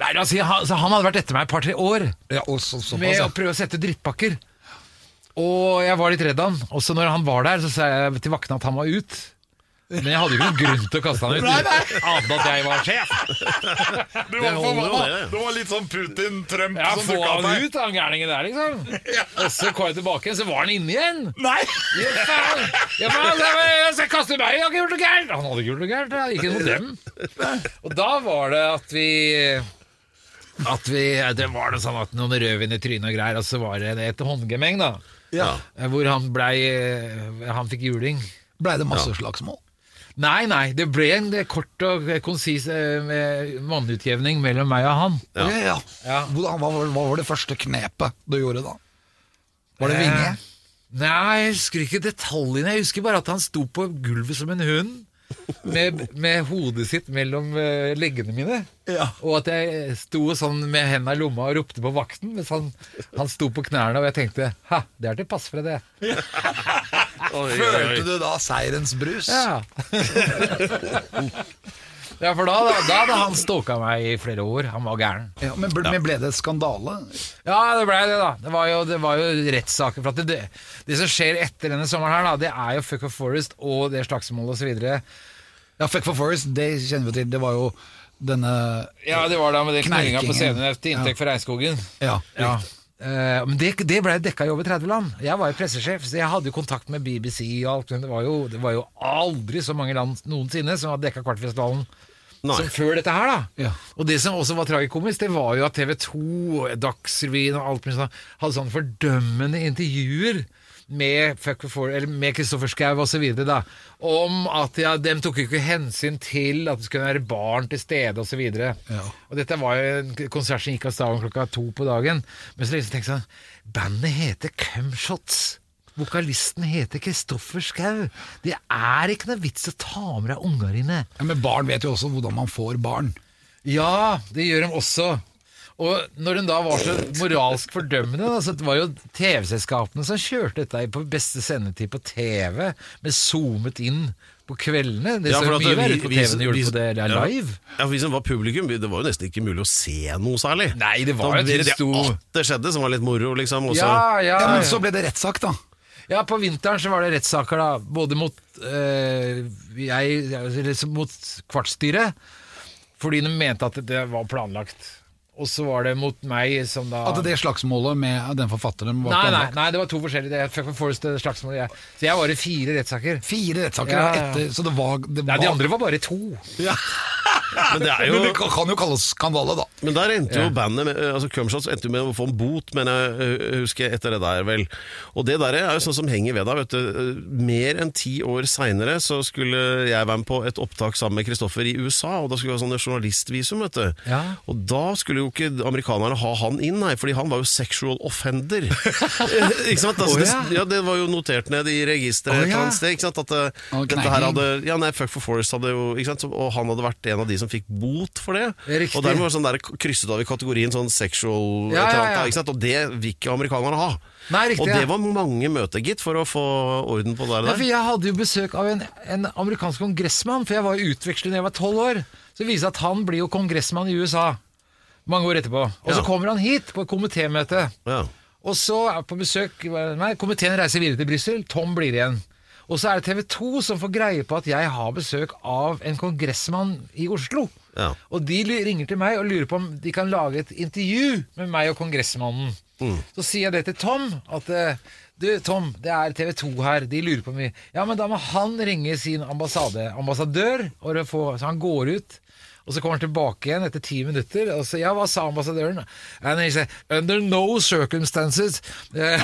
[SPEAKER 5] Nei altså, han, så han hadde vært etter meg et par-tre år
[SPEAKER 2] Ja, og så,
[SPEAKER 5] med å prøve å sette drittpakker. Og jeg var litt redd han. Også når han var der, så sa jeg til vaktene at han var ut. Men jeg hadde jo ikke noen grunn til å kaste han ut. Annet enn at jeg var sjef.
[SPEAKER 1] Det holder jo det.
[SPEAKER 2] Det var litt sånn Putin-Trump
[SPEAKER 5] Ja, Få han ut, han gærningen der, liksom. Og så kom jeg tilbake, så var han inne igjen.
[SPEAKER 2] Nei!
[SPEAKER 5] Ja, faen! Ja, faen Jeg jeg skal kaste meg, jeg har ikke gjort noe gærent! Han hadde ikke gjort noe gærent, det er ikke noe dem. Og da var det at vi at vi, Det var det sånn at noen rødvin i trynet og greier, og så var det et håndgemeng, da.
[SPEAKER 2] Ja.
[SPEAKER 5] Hvor han blei Han fikk juling.
[SPEAKER 2] Blei det masse slagsmål?
[SPEAKER 5] Nei, nei, det ble en kort og konsis eh, vannutjevning mellom meg og han.
[SPEAKER 2] Ja. Ja,
[SPEAKER 5] Ja.
[SPEAKER 2] Hvordan, hva, var- hva var det første knepet du gjorde da? Var det vinge?
[SPEAKER 5] Eh, Nei, jeg husker ikke detaljene. Jeg husker bare at han sto på gulvet som en hund. Med, med hodet sitt mellom eh, leggene mine.
[SPEAKER 2] Ja.
[SPEAKER 5] Og at jeg sto sånn med hendene i lomma og ropte på vakten mens han, han sto på knærne. Og jeg tenkte ha, det er til pass for det.
[SPEAKER 1] Oi.
[SPEAKER 2] Følte du da seirens brus?
[SPEAKER 5] Ja, ja for da, da, da hadde han stalka meg i flere år. Han var gæren.
[SPEAKER 2] Ja, men, ble, men ble det skandale?
[SPEAKER 5] Ja, det blei det, da. Det var jo, det var jo rettssaker. For at det, det som skjer etter denne sommeren, her da Det er jo Fuck of Forest og det slagsmålet osv.
[SPEAKER 2] Ja, Fuck for Forest, det kjenner vi til. Det var jo denne
[SPEAKER 5] Ja, det var da med den knallingen på scenen til inntekt for regnskogen.
[SPEAKER 2] Ja,
[SPEAKER 5] Ja. Uh, men det, det ble dekka i over 30 land. Jeg var jo pressesjef, så jeg hadde jo kontakt med BBC og alt. Men det var jo, det var jo aldri så mange land noensinne som hadde dekka Kvartfestivalen.
[SPEAKER 1] Nei.
[SPEAKER 5] Som før dette her, da.
[SPEAKER 2] Ja.
[SPEAKER 5] Og det som også var tragikomisk, det var jo at TV 2, Dagsrevyen og alt mulig sånt hadde sånne fordømmende intervjuer med eller med Kristoffer Schou osv. Om at ja, dem tok ikke hensyn til at det skulle være barn til stede osv.
[SPEAKER 2] Ja.
[SPEAKER 5] Og dette var jo en konsert som gikk av staven klokka to på dagen. Men så liksom tenkte jeg sånn Bandet heter Cumshots. Vokalisten heter Kristoffer Schau. Det er ikke noe vits å ta med deg unger inne.
[SPEAKER 2] Ja, Men barn vet jo også hvordan man får barn.
[SPEAKER 5] Ja, det gjør de også. Og når hun da var så moralsk fordømmende, da, så det var jo TV-selskapene som kjørte dette på beste sendetid på TV, med zoomet inn på kveldene. Det så jo
[SPEAKER 1] at
[SPEAKER 5] mye verre ut på TV enn det gjorde på det der live.
[SPEAKER 1] Ja, for Vi som var publikum, det var jo nesten ikke mulig å se noe særlig.
[SPEAKER 5] Nei, det var jo
[SPEAKER 1] det,
[SPEAKER 5] et
[SPEAKER 1] det,
[SPEAKER 5] sto-
[SPEAKER 1] det skjedde, som var litt moro, liksom. Også.
[SPEAKER 5] Ja, ja,
[SPEAKER 2] Ja, Men så ble det rettssak, da.
[SPEAKER 5] Ja, på vinteren så var det rettssaker da, både mot eh, jeg, mot kvartstyret, fordi de mente at det var planlagt. Og så var det mot meg som da
[SPEAKER 2] At det slagsmålet med den forfatteren var
[SPEAKER 5] Nei, nei, nei, det var to forskjellige. Det Fuck Forest det. Jeg. Så jeg var i fire rettssaker.
[SPEAKER 2] Fire rettssaker
[SPEAKER 5] Ja,
[SPEAKER 2] ja,
[SPEAKER 5] ja.
[SPEAKER 2] etter, så det var, det
[SPEAKER 5] Nei,
[SPEAKER 2] var
[SPEAKER 5] de andre var bare to.
[SPEAKER 1] Men det er jo
[SPEAKER 2] Men det kan jo kalles skandale, da.
[SPEAKER 1] Men der endte
[SPEAKER 5] Ja.
[SPEAKER 1] jo bandet med, altså Cumshots endte jo med å få en bot, men jeg husker etter det der, vel. Og det der er jo sånn som henger ved deg, vet du. Mer enn ti år seinere så skulle jeg være med på et opptak sammen med Kristoffer i USA, og da skulle vi ha sånne journalistvisum, vet du.
[SPEAKER 5] Ja.
[SPEAKER 1] Og da skulle jo ikke amerikanerne ha han inn, nei, fordi han var jo sexual offender. ikke sant? Altså,
[SPEAKER 5] oh, ja.
[SPEAKER 1] det, ja, det var jo notert ned i registeret
[SPEAKER 5] oh,
[SPEAKER 1] et
[SPEAKER 5] ja.
[SPEAKER 1] annet sted, ikke sant? At
[SPEAKER 2] Og
[SPEAKER 1] dette her hadde Ja, nei, Fuck for Forest hadde jo ikke sant? Og han hadde vært en av de som fikk bot for det.
[SPEAKER 5] Riktig.
[SPEAKER 1] Og dermed var sånn der krysset av i kategorien sånn sexual
[SPEAKER 5] Ja,
[SPEAKER 1] et eller annet,
[SPEAKER 5] ja.
[SPEAKER 1] Ikke sant? Og det vil ikke amerikanerne ha.
[SPEAKER 5] Nei, riktig,
[SPEAKER 1] og det var mange møter, gitt, for å få orden på det
[SPEAKER 5] Nei, for jeg hadde jo besøk av en, en amerikansk kongressmann, for jeg var jo utvekslet da jeg var tolv år. Så det viser seg at han blir jo kongressmann i USA mange år etterpå. Og så kommer han hit på et komitémøte.
[SPEAKER 1] Ja.
[SPEAKER 5] Og så er på besøk Nei, komiteen reiser videre til Brussel. Tom blir igjen. Og så er det TV 2 som får greie på at jeg har besøk av en kongressmann i Oslo.
[SPEAKER 1] Ja.
[SPEAKER 5] Og de ringer til meg og lurer på om de kan lage et intervju med meg og kongressmannen. Så sier jeg det til Tom, at eh, du Tom, det er TV 2 her, de lurer på mye. Ja, men da må han ringe sin ambassade, ambassadør, og få, så han går ut Og så kommer han tilbake igjen etter ti minutter, og så ja, hva sa ambassadøren? And he said, under no circumstances. Eh,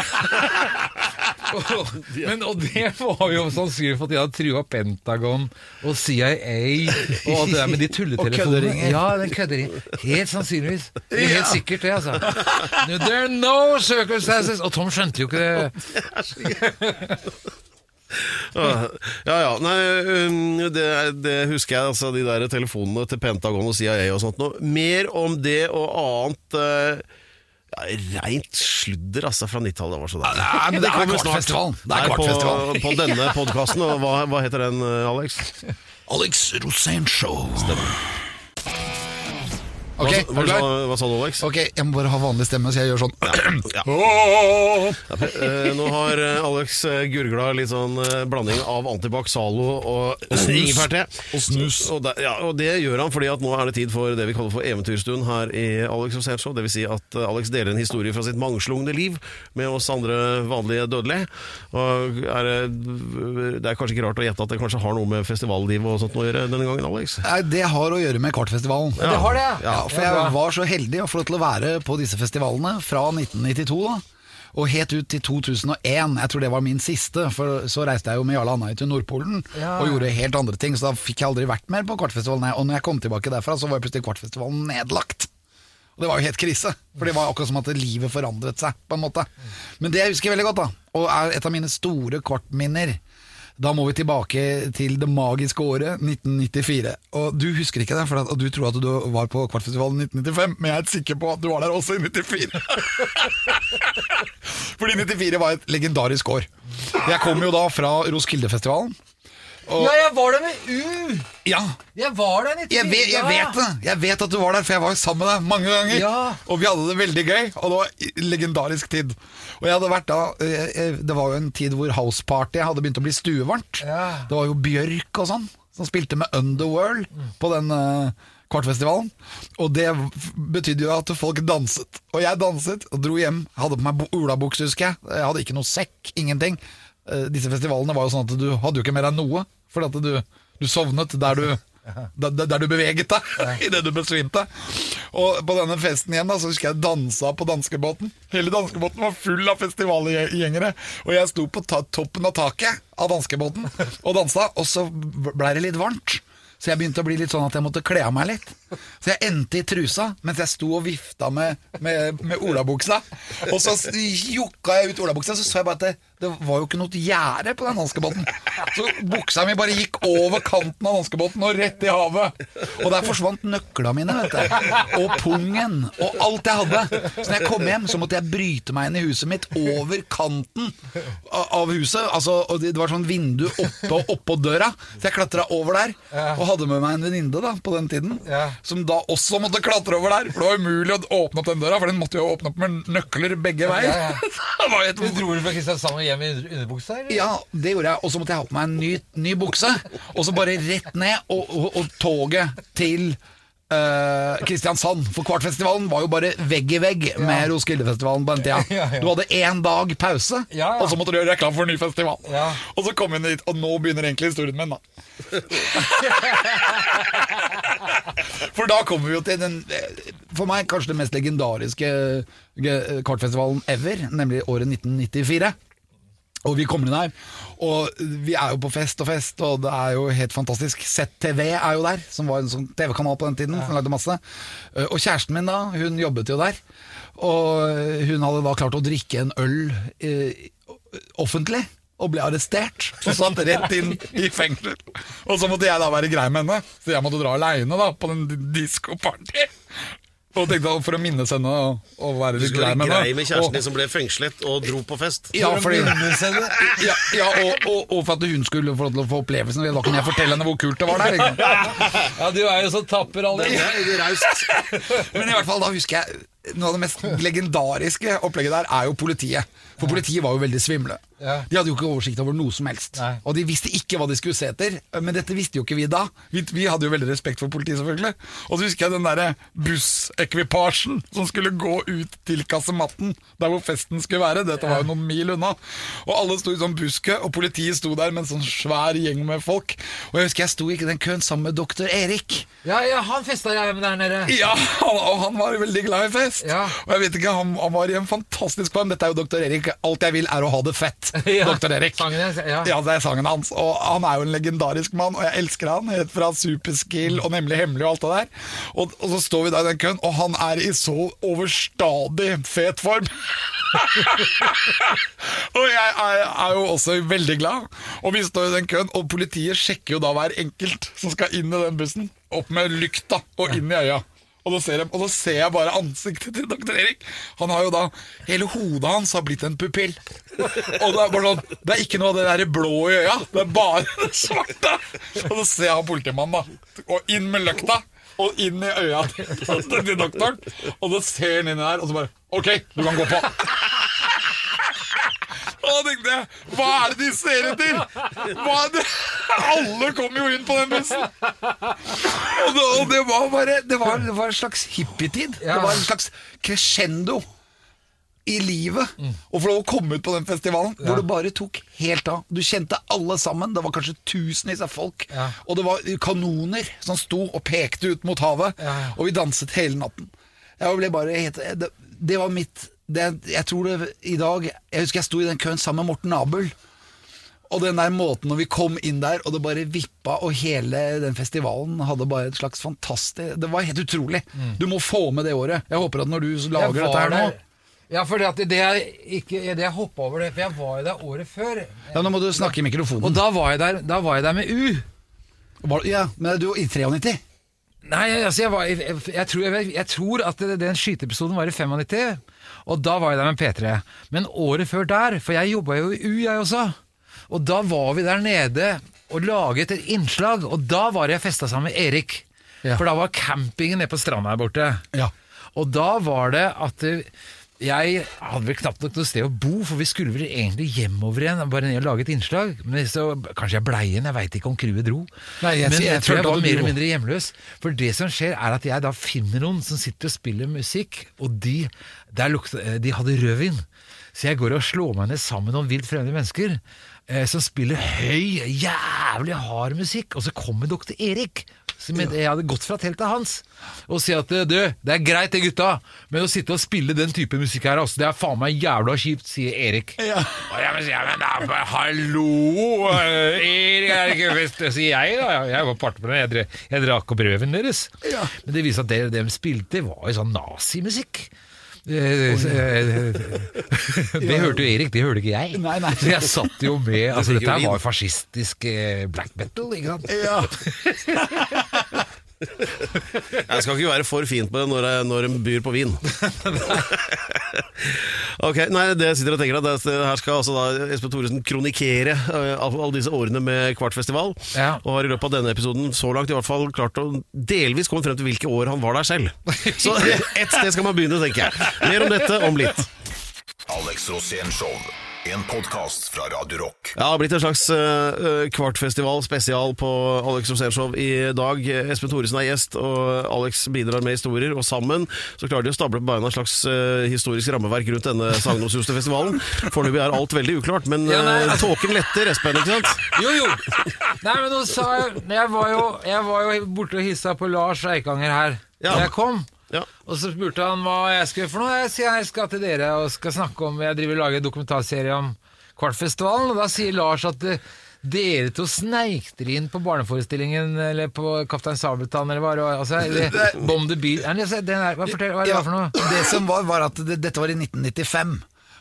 [SPEAKER 5] og, men, og det var jo sannsynlig for at de hadde trua Pentagon og CIA og alt det der med de tulletelefonene. Ja, den kødderingen. Helt sannsynligvis. Det er helt sikkert det, altså. There are no circumstances Og Tom skjønte jo ikke det.
[SPEAKER 1] Ja, ja. Nei, um, det, det husker jeg, altså, de der telefonene til Pentagon og CIA og sånt. Noe. Mer om det og annet eh, ja, Reint sludder, altså, fra 90-tallet. var så deilig.
[SPEAKER 2] Nei, men det er
[SPEAKER 1] kommer.
[SPEAKER 2] Kvartfestivalen. Det er Kvartfestivalen.
[SPEAKER 1] På, på denne podkasten. Hva, hva heter den, eh, Alex?
[SPEAKER 2] Alex Rosén Show.
[SPEAKER 1] Hva,
[SPEAKER 2] Ok,
[SPEAKER 1] hva,
[SPEAKER 2] hva,
[SPEAKER 1] sa- hva sa du, Alex?
[SPEAKER 2] Ok, jeg må bare ha vanlig stemme, så jeg gjør sånn.
[SPEAKER 1] Ja.
[SPEAKER 2] Åh!
[SPEAKER 1] Eh, nå har eh, Alex eh, gurgla litt sånn blanding av antibac, Zalo og, ingefærte.
[SPEAKER 2] Og snus.
[SPEAKER 1] Og, det- ja, og det gjør han fordi at nå er det tid for det vi kaller for eventyrstund her i Alex og Show. Det vil si at Alex deler en historie fra sitt mangslungne liv med oss andre vanlige dødelige. Og er, det- det er kanskje ikke rart å gjette at det kanskje har noe med festivalliv og sånt å gjøre denne gangen, Alex?
[SPEAKER 2] Nei, det har å gjøre med Kvartfestivalen.
[SPEAKER 5] Det har det,
[SPEAKER 2] Ja, for jeg var så heldig å få lov til å være på disse festivalene fra 1992 da. Og helt ut til 2001. Jeg tror det var min siste, for så reiste jeg jo med Jarle Andøy til Nordpolen
[SPEAKER 5] Ja.
[SPEAKER 2] og gjorde helt andre ting, så da fikk jeg aldri vært mer på Kvartfestivalen. Og når jeg kom tilbake derfra, så var plutselig Kvartfestivalen nedlagt. Og det var jo helt krise, for det var akkurat som at livet forandret seg, på en måte. Men det jeg husker veldig godt, da, og er et av mine store kvartminner, da må vi tilbake til det magiske året 1994. Og du husker ikke det, for at, du tror at du var på Kvartfestivalen i 1995, men jeg er sikker på at du var der også i 94. Fordi 94 var et legendarisk år. Jeg kom jo da fra Roskildefestivalen.
[SPEAKER 5] Ja, jeg var der med U!
[SPEAKER 2] Ja,
[SPEAKER 5] Jeg var der i 94.
[SPEAKER 2] jeg vet, jeg vet det! Jeg vet at du var der, for jeg var sammen med deg mange ganger.
[SPEAKER 5] Ja.
[SPEAKER 2] Og vi hadde det veldig gøy, og det var legendarisk tid. Og jeg hadde vært da eh, eh, Det var jo en tid hvor houseparty hadde begynt å bli stuevarmt.
[SPEAKER 5] Ja.
[SPEAKER 2] Det var jo Bjørk og sånn som spilte med Underworld på den uh, kvartfestivalen. Og det betydde jo at folk danset. Og jeg danset og dro hjem. Hadde på meg olabukse, husker jeg. Jeg hadde ikke noe sekk, ingenting. Eh, disse festivalene var jo sånn at du hadde jo ikke med deg noe, fordi at du, du sovnet der du der, der du beveget deg idet du besvimte. Og på denne festen igjen da, så husker jeg dansa på danskebåten. Hele danskebåten var full av festivalgjengere. Og jeg sto på toppen av taket av danskebåten og dansa, og så blei det litt varmt. Så jeg begynte å bli litt sånn at jeg måtte kle av meg litt. Så jeg endte i trusa mens jeg sto og vifta med, med, med olabuksa. Og så jukka jeg ut olabuksa, så så jeg bare at det, det var jo ikke noe gjerde på den hanskebåten. Så buksa mi bare gikk over kanten av hanskebåten og rett i havet. Og der forsvant nøkla mine, vet du. Og pungen. Og alt jeg hadde. Så når jeg kom hjem, så måtte jeg bryte meg inn i huset mitt over kanten av huset. Altså, det var sånn vindu oppå, oppå døra. Så jeg klatra over der. Og hadde med meg en venninne på den tiden.
[SPEAKER 5] Ja.
[SPEAKER 2] Som da også måtte klatre over der. For det var umulig å åpne opp den døra, for den måtte jo åpne opp med nøkler begge veier.
[SPEAKER 5] Ja, ja.
[SPEAKER 2] et
[SPEAKER 5] Du dro fra Kristiansand og hjem i under- underbuksa? eller?
[SPEAKER 2] ja, det gjorde jeg. Og så måtte jeg ha på meg en ny, ny bukse. Og så bare rett ned, og, og, og toget til Kristiansand. For Kvartfestivalen var jo bare vegg i vegg med Roskildefestivalen på den tida.
[SPEAKER 5] Ja, ja.
[SPEAKER 2] Du hadde én dag pause,
[SPEAKER 5] Ja, ja.
[SPEAKER 2] og så måtte du gjøre reklame for en ny festival.
[SPEAKER 5] Ja.
[SPEAKER 2] Og så kom vi dit, og nå begynner egentlig historien min, da. For da kommer vi jo til den eh, For meg kanskje den mest legendariske kvartfestivalen kartfestivalen ever, nemlig året 1994. Og vi kommer inn her, og vi er jo på fest og fest, og det er jo helt fantastisk. ZTV er jo der, som var en sånn TV-kanal på den tiden, Ja. lagde masse. Eh, Og kjæresten min da, hun jobbet jo der. Og hun hadde da klart å drikke en øl eh, offentlig. Og ble arrestert og satt rett inn i fengsel. Og så måtte jeg da være grei med henne, så jeg måtte dra aleine på den diskoparty. Og tenkte For å minnes henne og, og være litt grei med henne.
[SPEAKER 1] grei med kjæresten din som ble fengslet og dro på fest.
[SPEAKER 2] ja, fordi, ja, ja og, og, og for at hun skulle få lov til å få opplevelsen. Da kunne jeg fortelle henne hvor kult det var der. Ikke?
[SPEAKER 5] Ja, du er jo så tapper, Alex.
[SPEAKER 2] Men i hvert fall da husker jeg Noe av det mest legendariske opplegget der er jo politiet. For politiet var jo veldig svimle.
[SPEAKER 5] Ja.
[SPEAKER 2] De hadde jo ikke oversikt over noe som helst.
[SPEAKER 5] Nei.
[SPEAKER 2] Og de visste ikke hva de skulle se etter. Men dette visste jo ikke vi da. Vi, vi hadde jo veldig respekt for politiet, selvfølgelig. Og så husker jeg den derre bussekvipasjen som skulle gå ut til kasematten, der hvor festen skulle være. Dette var jo noen mil unna. Og alle sto i sånn buske, og politiet sto der med en sånn svær gjeng med folk. Og jeg husker jeg sto i den køen sammen med doktor Erik.
[SPEAKER 5] Ja, ja, han festa jeg med der nede.
[SPEAKER 2] Ja, og han var veldig glad i fest.
[SPEAKER 5] Ja.
[SPEAKER 2] Og jeg vet ikke, han, han var i en fantastisk form. Dette er jo doktor Erik. Alt jeg vil er å ha det fett.
[SPEAKER 5] Ja,
[SPEAKER 2] Doktor Erik.
[SPEAKER 5] hans, ja.
[SPEAKER 2] ja, det er sangen hans. Og han er jo en legendarisk mann, og jeg elsker han. Helt fra Superskill og Nemlig hemmelig og alt det der. Og, og så står vi da i den køen, og han er i så overstadig fet form. og jeg er, er jo også veldig glad. Og vi står i den køen, og politiet sjekker jo da hver enkelt som skal inn i den bussen. Opp med lykta og inn i øya. Og så, ser jeg, så ser jeg bare ansiktet til doktor Erik. Han har jo da Hele hodet hans har blitt en pupill. Og det er bare sånn Det er ikke noe av det der blå i øya. Det er bare det svarte. Og så ser jeg han politimannen, da. Og inn med løkta. Og inn i øya til, til doktoren. Og så ser han inn der, og så bare OK, du kan gå på. Og tenkte jeg, hva er det de ser etter? Hva er det? Alle kom jo inn på den bussen. Og det, og det var bare Det var, det var en slags hippietid.
[SPEAKER 5] Ja.
[SPEAKER 2] Det var en slags crescendo i livet. Og få lov å komme ut på den festivalen hvor det bare tok helt av. Du kjente alle sammen. Det var kanskje tusenvis av folk.
[SPEAKER 5] Ja.
[SPEAKER 2] Og det var kanoner som sto og pekte ut mot havet.
[SPEAKER 5] Ja, ja.
[SPEAKER 2] Og vi danset hele natten. Jeg ble bare helt, det, det var mitt det, Jeg tror det i dag Jeg husker jeg sto i den køen sammen med Morten Abel. Og den der måten når vi kom inn der, og det bare vippa, og hele den festivalen hadde bare et slags fantastisk Det var helt utrolig. Du må få med det året. Jeg håper at når du lager
[SPEAKER 5] Mm. Jeg
[SPEAKER 2] dette
[SPEAKER 5] var
[SPEAKER 2] her nå
[SPEAKER 5] Ja, for det, at det er ikke det jeg hoppa over det, for jeg var jo der året før.
[SPEAKER 2] Ja, Nå må du snakke i
[SPEAKER 5] Og
[SPEAKER 2] mikrofonen.
[SPEAKER 5] da var jeg der, da var jeg der med U.
[SPEAKER 2] Var- ja, Men du i 93?
[SPEAKER 5] Nei, altså jeg, var, jeg, jeg, tror, jeg, jeg tror at den skyteepisoden var i 95, og da var jeg der med P3. Men året før der, for jeg jobba jo i U, jeg også, og da var vi der nede og laget et innslag, og da var jeg festa sammen med Erik.
[SPEAKER 2] Ja.
[SPEAKER 5] For da var campingen nede på stranda her borte.
[SPEAKER 2] Ja.
[SPEAKER 5] Og da var det at jeg hadde vel knapt nok noe sted å bo, for vi skulle vel egentlig hjemover igjen, bare ned og lage et innslag. Men så, kanskje jeg blei igjen, jeg veit ikke om crewet dro.
[SPEAKER 2] Nei, jeg-
[SPEAKER 5] Men
[SPEAKER 2] jeg
[SPEAKER 5] jeg, tror jeg var mer eller mindre hjemløs. For det som skjer, er at jeg da finner noen som sitter og spiller musikk, og de, der lukta, de hadde rødvin. Så jeg går og slår meg ned sammen med noen vilt fremmede mennesker eh, som spiller høy, jævlig hard musikk. Og så kommer doktor Erik. Som jeg, hadde gått fra teltet hans og si at du, det er greit det, gutta, men å sitte og spille den type musikk her, altså, det er faen meg jævla kjipt, sier Erik.
[SPEAKER 2] Ja.
[SPEAKER 5] Og jeg, men, ja, men da, hallo, eh, Erik er ikke fest, sier jeg da. Jeg var part på det, jeg, dre- jeg drakk opp røven deres.
[SPEAKER 2] Ja.
[SPEAKER 5] Men det viser at det de spilte, var jo sånn nazimusikk. Eh, eh, Det hørte jo Erik, det hørte ikke jeg.
[SPEAKER 2] Nei, nei.
[SPEAKER 5] Så jeg satt jo med Altså, dette her var jo fascistisk black metal, ikke sant?
[SPEAKER 2] Ja.
[SPEAKER 1] Jeg skal ikke være for fin på det når, jeg, når de byr på vin. ok, nei, det jeg sitter og tenker at det, Her skal altså da Espen Thoresen kronikere eh, alle alle disse årene med Kvartfestival.
[SPEAKER 5] Ja.
[SPEAKER 1] Og har i løpet av denne episoden så langt i hvert fall klart å delvis komme frem til hvilke år han var der selv. Så ett sted skal man begynne, tenker jeg. Mer om dette om litt.
[SPEAKER 3] Alex Rosén Show. En podkast fra Radio Rock.
[SPEAKER 1] Ja, det har blitt en slags uh, kvartfestival spesial på Alex Rosénshow i dag. Espen Thoresen er gjest, og Alex bidrar med historier. Og sammen så klarer de å stable på beina et slags uh, historisk rammeverk rundt denne sagnomsuste festivalen. Foreløpig er alt veldig uklart, men
[SPEAKER 5] Ja,
[SPEAKER 1] eh, tåken letter, Espen, ikke sant?
[SPEAKER 5] Jo, jo. Nei, men nå sa jeg Jeg var jo, jeg var jo borte og hissa på Lars Eikanger her
[SPEAKER 1] Ja.
[SPEAKER 5] da jeg kom.
[SPEAKER 1] Ja.
[SPEAKER 5] Og så spurte han hva jeg skulle for noe. Jeg sier jeg skal til dere og skal snakke om Jeg driver og lager dokumentarserie om Kvartfestivalen, og da sier Lars at dere to sneik dere inn på barneforestillingen eller på Kaptein Sabeltann eller hva det var. Altså, eller Bomb the Beat det- Hva fortell, hva er det
[SPEAKER 2] Ja,
[SPEAKER 5] for noe?
[SPEAKER 2] Det som var, var at det, dette var i 1995.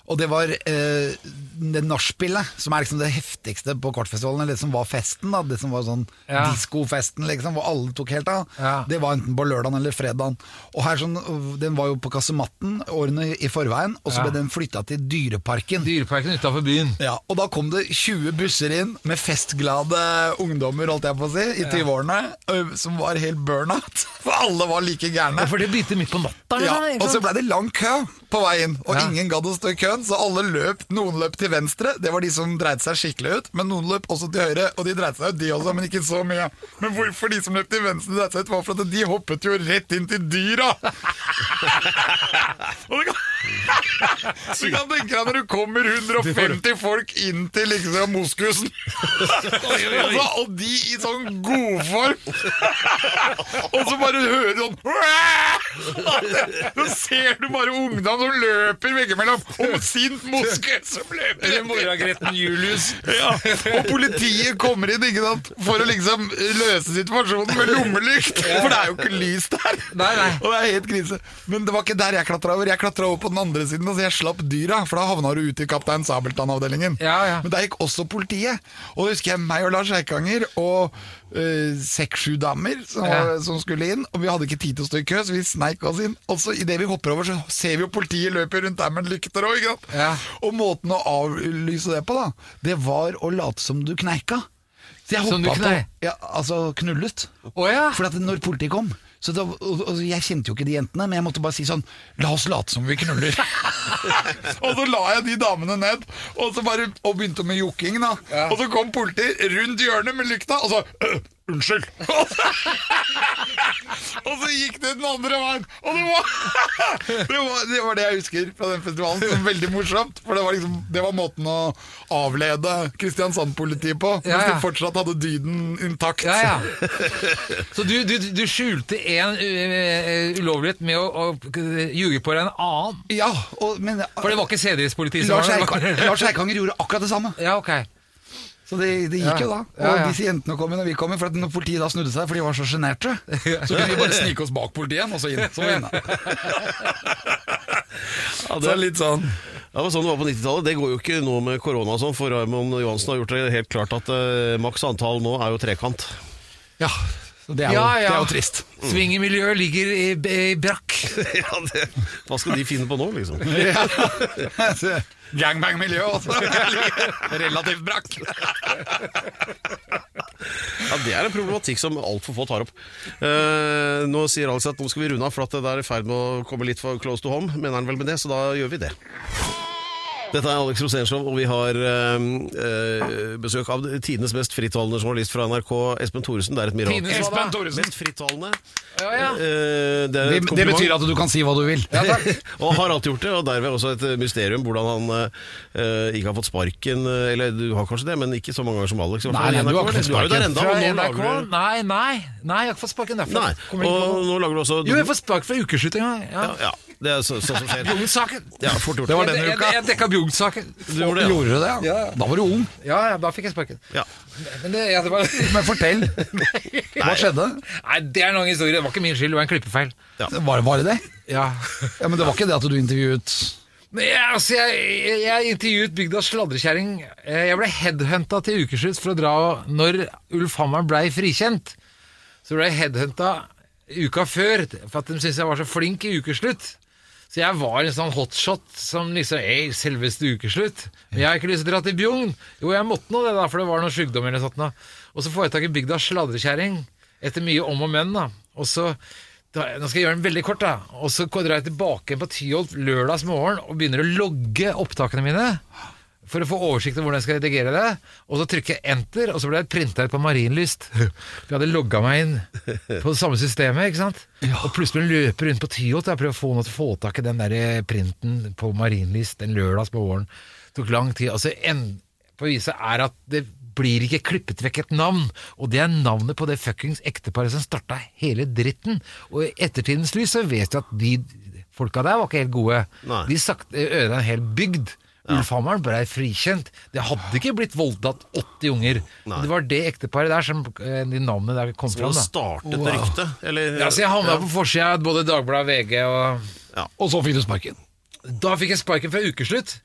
[SPEAKER 2] Og det var eh, det nachspielet, som er liksom det heftigste på kortfestivalen, Eller det som var festen, da. Det som var sånn
[SPEAKER 5] Ja.
[SPEAKER 2] diskofesten, liksom, hvor alle tok helt av.
[SPEAKER 5] Ja.
[SPEAKER 2] Det var enten på lørdagen eller fredagen. Og her sånn, Den var jo på Kasematten årene i forveien, og så
[SPEAKER 5] Ja.
[SPEAKER 2] ble den flytta til Dyreparken.
[SPEAKER 5] Dyreparken utafor byen.
[SPEAKER 2] Ja, og da kom det 20 busser inn med festglade ungdommer, holdt jeg på å si, i 20-årene, ø, som var helt burnout. For alle var like gærne.
[SPEAKER 5] For det begynte midt på natta.
[SPEAKER 2] Ja,
[SPEAKER 5] liksom,
[SPEAKER 2] og så
[SPEAKER 5] blei
[SPEAKER 2] ble det lang kø. på vei inn, og ingen gadd å stå i køen, så alle løp. Noen løp til venstre, det var de som dreide seg skikkelig ut, men noen løp også til høyre, og de dreide seg ut, de også, men ikke så mye. Men hvorfor de som løp til venstre dreide seg ut, var for at de hoppet jo rett inn til dyra! og du kan, du kan tenke deg når du kommer 150 folk inn til liksom moskusen, og, så, og de i sånn godform, og så bare hører du sånn så ser du bare ungdom som løper veggimellom om sint moske som løper etter.
[SPEAKER 5] Moragretten Julius.
[SPEAKER 2] Ja, og politiet kommer inn ikke sant, for å liksom løse situasjonen med lommelykt. For det er jo ikke lys der.
[SPEAKER 5] Nei, nei.
[SPEAKER 2] Og det er helt krise. Men det var ikke der jeg klatra over. Jeg klatra over på den andre siden, og så jeg slapp dyra. For da havna du ute i Kaptein Sabeltann-avdelingen.
[SPEAKER 5] Ja, ja.
[SPEAKER 2] Men der gikk også politiet. Og da husker jeg meg og Lars Eikanger og seks-sju damer som, var, som skulle inn. Og vi hadde ikke tid til å stå i kø, så vi sneik oss inn. Og så idet vi hopper over, så ser vi jo politiet løpe rundt der med lykter òg.
[SPEAKER 5] Ja.
[SPEAKER 2] Og måten å avlyse det på, da, det var å late som du kneika. Så jeg hoppa på ja, Altså knullet.
[SPEAKER 5] Oh, ja.
[SPEAKER 2] For når politiet kom så da, og, og, Jeg kjente jo ikke de jentene, men jeg måtte bare si sånn La oss late som vi knuller. og så la jeg de damene ned, og så bare Og begynte med jokking, da. Og så kom politiet rundt hjørnet med lykta, og så «Øh, Unnskyld! og så gikk det den andre veien. Og det var, det var det var det jeg husker fra den festivalen som veldig morsomt. For det var liksom Det var måten å avlede Kristiansand-politiet på.
[SPEAKER 5] Ja, ja.
[SPEAKER 2] de fortsatt hadde dyden intakt.
[SPEAKER 5] Ja. Så du, du, du skjulte en uh, ulovlighet med å, å ljuge på deg en annen?
[SPEAKER 2] Ja, og, men
[SPEAKER 5] For det var ikke sedelighetspoliti? som
[SPEAKER 2] Lars,
[SPEAKER 5] var-
[SPEAKER 2] Eikanger, Lars Eikanger gjorde akkurat det samme.
[SPEAKER 5] Ja, ok.
[SPEAKER 2] Så det, det gikk
[SPEAKER 5] Ja.
[SPEAKER 2] jo da. Og
[SPEAKER 5] Ja, ja.
[SPEAKER 2] disse jentene kom inn, og vi kom inn. For at når politiet da snudde seg, for de var så sjenerte, så kunne vi bare snike oss bak politiet igjen, og så inn. Så var vi inne.
[SPEAKER 1] Ja,
[SPEAKER 2] Så litt sånn
[SPEAKER 1] Ja, men sånn det var på 90-tallet. Det går jo ikke nå med korona og sånn, for Raymond Johansen har gjort det helt klart at uh, maks antall nå er jo trekant.
[SPEAKER 2] Ja, så det er jo,
[SPEAKER 5] Ja,
[SPEAKER 2] Det er jo trist.
[SPEAKER 5] Swingermiljøet ligger i, i brakk.
[SPEAKER 1] ja, det, hva skal de finne på nå, liksom?
[SPEAKER 2] Gangbang-miljø også. Relativt brakk.
[SPEAKER 1] Ja, Det er en problematikk som altfor få tar opp. Uh, nå sier Alex at nå skal vi runde av, for at det er i ferd med å komme litt for close to home. Mener han vel med det, så da gjør vi det. Dette er Alex Rosénshow, og vi har eh, eh, besøk av tidenes mest frittalende journalist fra NRK, Espen Thoresen. Det er et mirakel.
[SPEAKER 5] Tidenes?
[SPEAKER 2] Espen Thoresen.
[SPEAKER 1] Mest frittalende.
[SPEAKER 5] Ja, ja.
[SPEAKER 1] Eh, det, er et
[SPEAKER 2] det
[SPEAKER 1] kompliment.
[SPEAKER 2] betyr at du kan si hva du vil.
[SPEAKER 1] og har alltid gjort det, og derved også et mysterium hvordan han eh, ikke har fått sparken. eh, Eller du har kanskje det, men ikke så mange ganger som Alex. i hvert fall,
[SPEAKER 2] Nei,
[SPEAKER 1] i
[SPEAKER 2] nei, du har ikke fått
[SPEAKER 1] Du er jo der enda,
[SPEAKER 5] Fra
[SPEAKER 1] nå
[SPEAKER 5] NRK?
[SPEAKER 1] lager du
[SPEAKER 5] Nei, nei, nei, jeg har ikke fått sparken derfra.
[SPEAKER 1] Nei,
[SPEAKER 5] Kommer ikke på
[SPEAKER 1] og
[SPEAKER 5] noe.
[SPEAKER 1] nå lager du også
[SPEAKER 5] Jo, jeg får spark fra ukeslutt en gang. Ja.
[SPEAKER 1] ja, ja, det er så, sånn som skjer.
[SPEAKER 5] Bjugn-saken.
[SPEAKER 1] Ja, fort gjort.
[SPEAKER 2] Det var denne
[SPEAKER 5] jeg,
[SPEAKER 2] uka.
[SPEAKER 5] jeg dekka Bjugn-saken.
[SPEAKER 1] Du gjorde det, ja.
[SPEAKER 2] Gjorde du det, ja? Da var du ung.
[SPEAKER 5] Ja, ja, da fikk jeg sparken.
[SPEAKER 1] Ja.
[SPEAKER 5] Men det, ja, det var...
[SPEAKER 2] Men fortell. Hva skjedde?
[SPEAKER 5] Nei, det er en lang historie. Det var ikke min skyld, det var en klippefeil.
[SPEAKER 2] Var, var det det?
[SPEAKER 5] Ja.
[SPEAKER 2] Ja, Men det var ikke det at du intervjuet
[SPEAKER 5] Men jeg, altså, jeg, jeg, jeg intervjuet bygdas sladrekjerring. Eh, Jeg ble headhunta til ukeslutt for å dra når Ulf Hammer blei frikjent. Så ble jeg headhunta uka før for at de syntes jeg var så flink i ukeslutt. Så jeg var en sånn hotshot som liksom Ei, selveste ukeslutt. Men jeg har ikke lyst til å dra til Bjugn. Jo, jeg måtte nå det, da, for det var noen sykdommer eller sånt. Da. Og så får jeg tak i bygda sladrekjerring, etter mye om og men. da. Og så da, Nå skal jeg gjøre den veldig kort, da. Og så drar jeg tilbake på Tyholt lørdags morgen og begynner å logge opptakene mine. For å få oversikt over hvordan jeg skal redigere det. Og så trykker jeg enter, og så ble jeg printa ut på Marienlyst. For jeg hadde logga meg inn på det samme systemet. ikke sant? Ja. Og plutselig løper rundt på Tyholt og prøver å få noe til å få tak i den der printen på Marienlyst en lørdags på våren. Det tok lang tid. Altså, en på viset er at det blir ikke klippet vekk et navn, og det er navnet på det fuckings ekteparet som starta hele dritten. Og i ettertidens lys så vet du at de folka der var ikke helt gode.
[SPEAKER 1] Nei.
[SPEAKER 5] De ødela en hel bygd. Ulf Hammeren ble frikjent. Det hadde ikke blitt voldtatt 80 unger.
[SPEAKER 1] Nei.
[SPEAKER 5] Det var det ekteparet der som eh, de navnene der kom
[SPEAKER 1] Som startet
[SPEAKER 5] wow.
[SPEAKER 1] Startet ryktet. Eller,
[SPEAKER 5] Ja, så jeg havna på forsida av både Dagbladet VG. og...
[SPEAKER 2] Og så fikk du sparken.
[SPEAKER 5] Da fikk jeg sparken fra ukeslutt.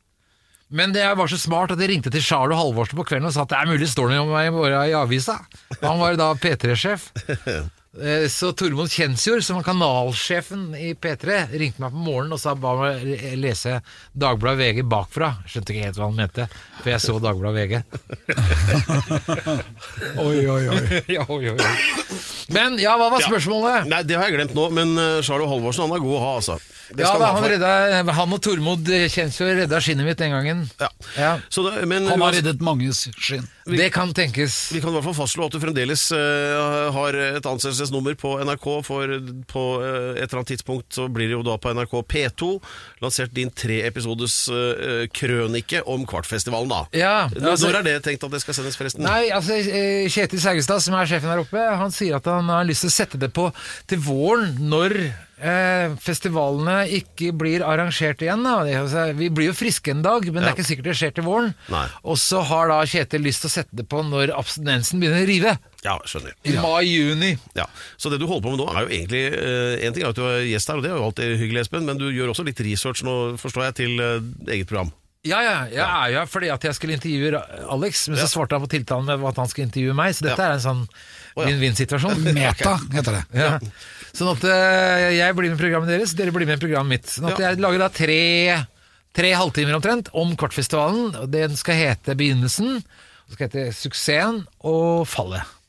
[SPEAKER 5] Men det var så smart at jeg ringte til Charlo Halvorsen på kvelden og sa at det er mulig det står noe om meg i avisa. Han var da P3-sjef. Eh, Så Tormod Kjensjord, som var kanalsjefen i P3, ringte meg på morgenen og sa ba meg lese Dagbladet VG bakfra. Skjønte ikke helt hva han mente, for jeg så Dagbladet VG.
[SPEAKER 2] Oi, oi, oi.
[SPEAKER 5] ja, oi, oi. Men ja, hva var spørsmålet?
[SPEAKER 1] Nei, det har jeg glemt nå, men uh, Charlo Halvorsen han er god å ha, altså. Det
[SPEAKER 5] Ja, da,
[SPEAKER 1] han
[SPEAKER 5] redda, han og Tormod Kjensjord redda skinnet mitt den gangen.
[SPEAKER 1] Ja.
[SPEAKER 5] Ja,
[SPEAKER 1] Så det, men
[SPEAKER 2] Han har reddet manges skinn.
[SPEAKER 5] Det kan tenkes.
[SPEAKER 1] Vi kan i hvert fall fastslå at du fremdeles uh, har et ansettelsesnummer på NRK. For på uh, et eller annet tidspunkt så blir det jo da på NRK P2 lansert din tre episodes eh, krønike om Kvartfestivalen, da.
[SPEAKER 5] Ja,
[SPEAKER 1] Når
[SPEAKER 5] altså-
[SPEAKER 1] er det tenkt at det skal sendes, forresten?
[SPEAKER 5] Nei, altså Kjetil Saugestad, som er sjefen her oppe, han sier at han har lyst til å sette det på til våren, når eh, festivalene ikke blir arrangert igjen. Da. Det, altså, vi blir jo friske en dag, men det er ikke sikkert det skjer til våren.
[SPEAKER 1] Nei.
[SPEAKER 5] Og så har da Kjetil lyst til å sette det på når abstinensen begynner å rive.
[SPEAKER 1] Ja, skjønner.
[SPEAKER 5] I mai-juni.
[SPEAKER 1] Ja, Så det du holder på med nå, er jo egentlig eh, En ting er at du er gjest her, og det er jo alltid hyggelig, Espen, men du gjør også litt research nå, forstår jeg, til eh, eget program.
[SPEAKER 5] Ja, ja, jeg er jo her fordi at jeg skulle intervjue Alex, men så svarte han på tiltalen med at han skulle intervjue meg, så dette
[SPEAKER 1] Ja.
[SPEAKER 5] er en sånn
[SPEAKER 1] ja.
[SPEAKER 5] vinn-vinn-situasjon.
[SPEAKER 2] Meta heter det.
[SPEAKER 5] Ja. Sånn at eh, jeg blir med i programmet deres, dere blir med i programmet mitt. Sånn at jeg lager da tre, tre halvtimer omtrent om Kvartfestivalen. og Den skal hete Begynnelsen, den skal hete Suksessen og Fallet.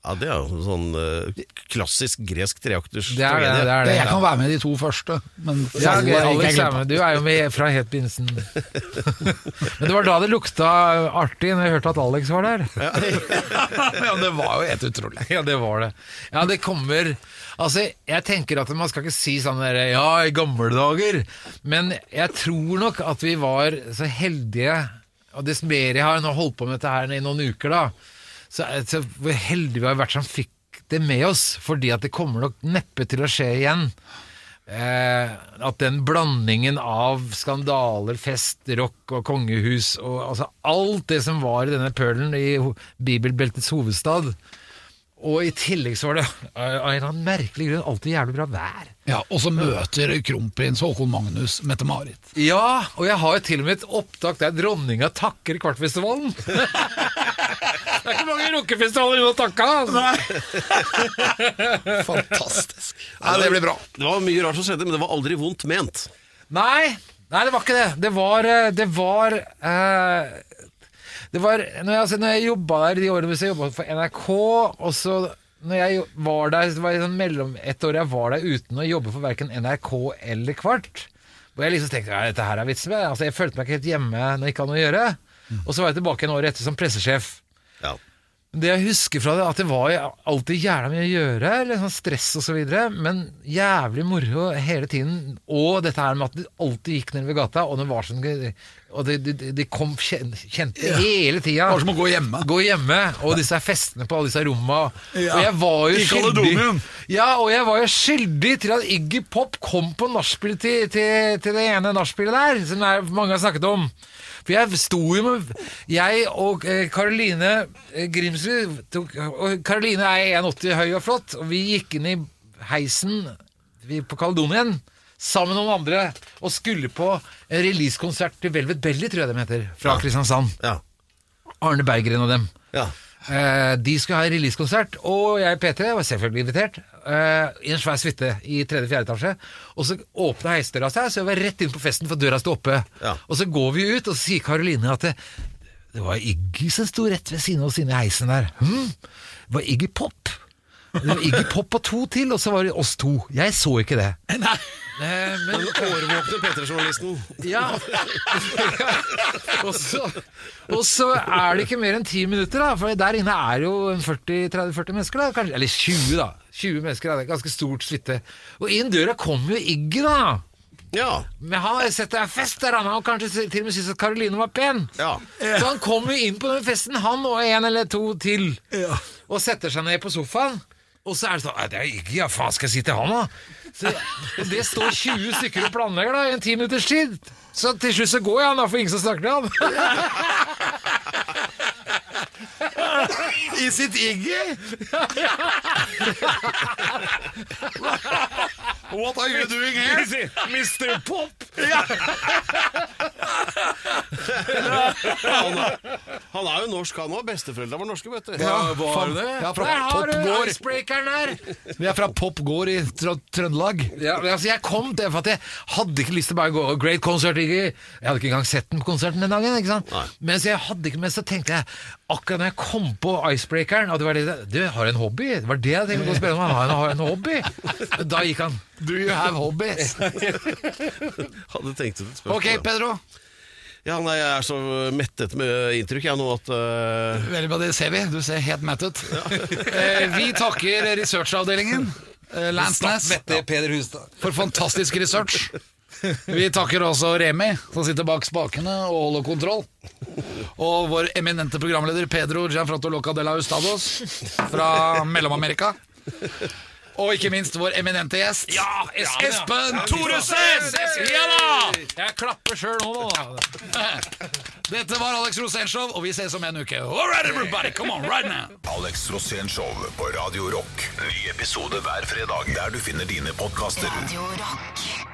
[SPEAKER 1] Ja, Det er jo sånn uh, klassisk gresk treakters
[SPEAKER 5] Det er det. det, er det.
[SPEAKER 2] Jeg kan være med i de to første, men
[SPEAKER 5] Ja, Alex er med. Du er jo med fra helt begynnelsen. Men det var da det lukta artig, når jeg hørte at Alex var der.
[SPEAKER 2] Ja, det var jo helt utrolig.
[SPEAKER 5] Ja, det var det. Ja, det kommer Altså, jeg tenker at man skal ikke si sånn der Ja, i gamle dager. Men jeg tror nok at vi var så heldige, og dess mer jeg har nå holdt på med dette her i noen uker, da, så, så hvor heldige vi har vært som fikk det med oss. Fordi at det kommer nok neppe til å skje igjen. Eh, at den blandingen av skandaler, fest, rock og kongehus og altså alt det som var i denne pølen i ho- bibelbeltets hovedstad Og i tillegg så var det av en eller annen merkelig grunn alltid jævlig bra vær.
[SPEAKER 2] Ja, Og så møter kronprins Håkon Magnus Mette-Marit.
[SPEAKER 5] Ja, og jeg har jo til og med et opptak der dronninga takker Kvartfestivalen. det er ikke mange rockefestivaler hun har takka! Altså.
[SPEAKER 2] Fantastisk. Nei, det blir bra.
[SPEAKER 1] Det var mye rart som skjedde, men det var aldri vondt ment.
[SPEAKER 5] Nei, nei, det var ikke det. Det var eh, Det var uh, Det var Når jeg, altså, når jeg jobba der de årene hvis jeg jobba for NRK, og så når jeg var der Det var sånn mellom et år jeg var der uten å jobbe for verken NRK eller Kvart. Hvor jeg liksom tenkte ja, dette her er vitsen med. Altså, jeg følte meg ikke helt hjemme når jeg ikke hadde noe å gjøre. Og så var jeg tilbake en år etter som pressesjef.
[SPEAKER 1] Ja.
[SPEAKER 5] Det jeg husker fra det, at det var alltid jævla mye å gjøre, sånn stress videre, men jævlig moro hele tiden. Og dette her med at det alltid gikk nedover gata, og det var sånn Og de, de, de kom kjente ja. hele tida.
[SPEAKER 2] Det var som å gå hjemme.
[SPEAKER 5] Gå hjemme, og disse festene på alle disse romma.
[SPEAKER 2] Ja,
[SPEAKER 5] Og jeg var jo
[SPEAKER 2] i
[SPEAKER 5] skyldig Ja, og jeg var jo skyldig til at Iggy Pop kom på nachspielet til, til, til det ene nachspielet der, som er, mange har snakket om. For jeg sto jo med Jeg og eh, Karoline eh, Grimsrud tok- Og Karoline er 1,80 høy og flott, og vi gikk inn i heisen vi, på Kaledonien sammen med noen andre og skulle på en releasekonsert til Velvet Belly, tror jeg de heter, fra Kristiansand.
[SPEAKER 1] Ja.
[SPEAKER 5] Arne Berggren og dem.
[SPEAKER 1] ja.
[SPEAKER 5] Eh, de skulle ha en releasekonsert, og jeg P3 var selvfølgelig invitert. eh, I en svær suite i tredje-fjerde etasje. Og så åpna heisdøra seg, så jeg var rett inn på festen, for døra sto oppe.
[SPEAKER 1] Ja.
[SPEAKER 5] Og så går vi ut, og så sier Karoline at det, det var Iggy som sto rett ved siden av oss inne i heisen der. Hm? Det var Iggy Pop. Det var Iggy Pop og to til, og så var det oss to. Jeg så ikke det.
[SPEAKER 2] Nei.
[SPEAKER 5] Eh, men
[SPEAKER 1] årvåkne P3-journalisten.
[SPEAKER 5] ja. og, så, og så er det ikke mer enn ti minutter, da. For der inne er jo 40-30-40 mennesker. da kanskje, Eller 20, da. 20 mennesker, da, det er Ganske stort suite. Og inn døra kommer jo Iggy, da.
[SPEAKER 1] Ja.
[SPEAKER 5] Men han har sett det er fest der, han har kanskje til og med syntes at Karoline var pen.
[SPEAKER 1] Ja.
[SPEAKER 5] Så han kommer jo inn på den festen, han og en eller to til, og setter seg ned på sofaen. Og så er det sånn «Nei, Det er Iggy, ja, faen skal jeg si til han, da? Så, det står 20 stykker og planlegger da i en ti minutters tid. Så til slutt så går han, da, for ingen som snakker til han.
[SPEAKER 2] I sitt Iggy? What are you doing here?
[SPEAKER 5] Mr. Pop!
[SPEAKER 1] Han er jo norsk, han òg. Besteforeldra var norske, vet du.
[SPEAKER 2] Ja,
[SPEAKER 5] var det?
[SPEAKER 2] Ja, fra
[SPEAKER 5] Der har du icebreakeren der!
[SPEAKER 2] Vi er fra Popgård i Tr Trøndelag.
[SPEAKER 5] Ja, men altså Jeg kom til for at jeg hadde ikke lyst til bare å gå Great Concert ikke, Jeg hadde ikke engang sett den konserten den dagen. ikke sant?
[SPEAKER 1] Nei.
[SPEAKER 5] Men så jeg hadde ikke Men så tenkte jeg akkurat når jeg kom på icebreakeren at det var det, Du har en hobby? Det var det jeg tenkte å spørre om. Han har en hobby. Da gikk han.
[SPEAKER 2] Do you have hobbies?
[SPEAKER 1] Hadde tenkt ut et spørsmål.
[SPEAKER 2] Ok, Pedro.
[SPEAKER 1] Ja, nei, Jeg er så mettet med inntrykk jeg nå at uh...
[SPEAKER 2] Veldig bra, det ser vi. Du ser helt mett ut. Ja. vi takker researchavdelingen, eh, Lansnes,
[SPEAKER 5] Mette
[SPEAKER 2] for fantastisk research. Vi takker også Remi, som sitter bak spakene og holder kontroll. Og vår eminente programleder Pedro Gianfrotto Loca de la Ustados fra Mellom-Amerika. Og ikke minst vår eminente gjest, Ja, Espen Thoresen! Ja da!
[SPEAKER 5] Jeg klapper sjøl nå, da.
[SPEAKER 2] Dette var Alex Rosénshow, og vi ses om en uke. All right, everybody, come on, right now!
[SPEAKER 3] Alex Rosén Show på Radio Rock. Ny episode hver fredag der du finner dine podkaster.
[SPEAKER 6] Radio Rock.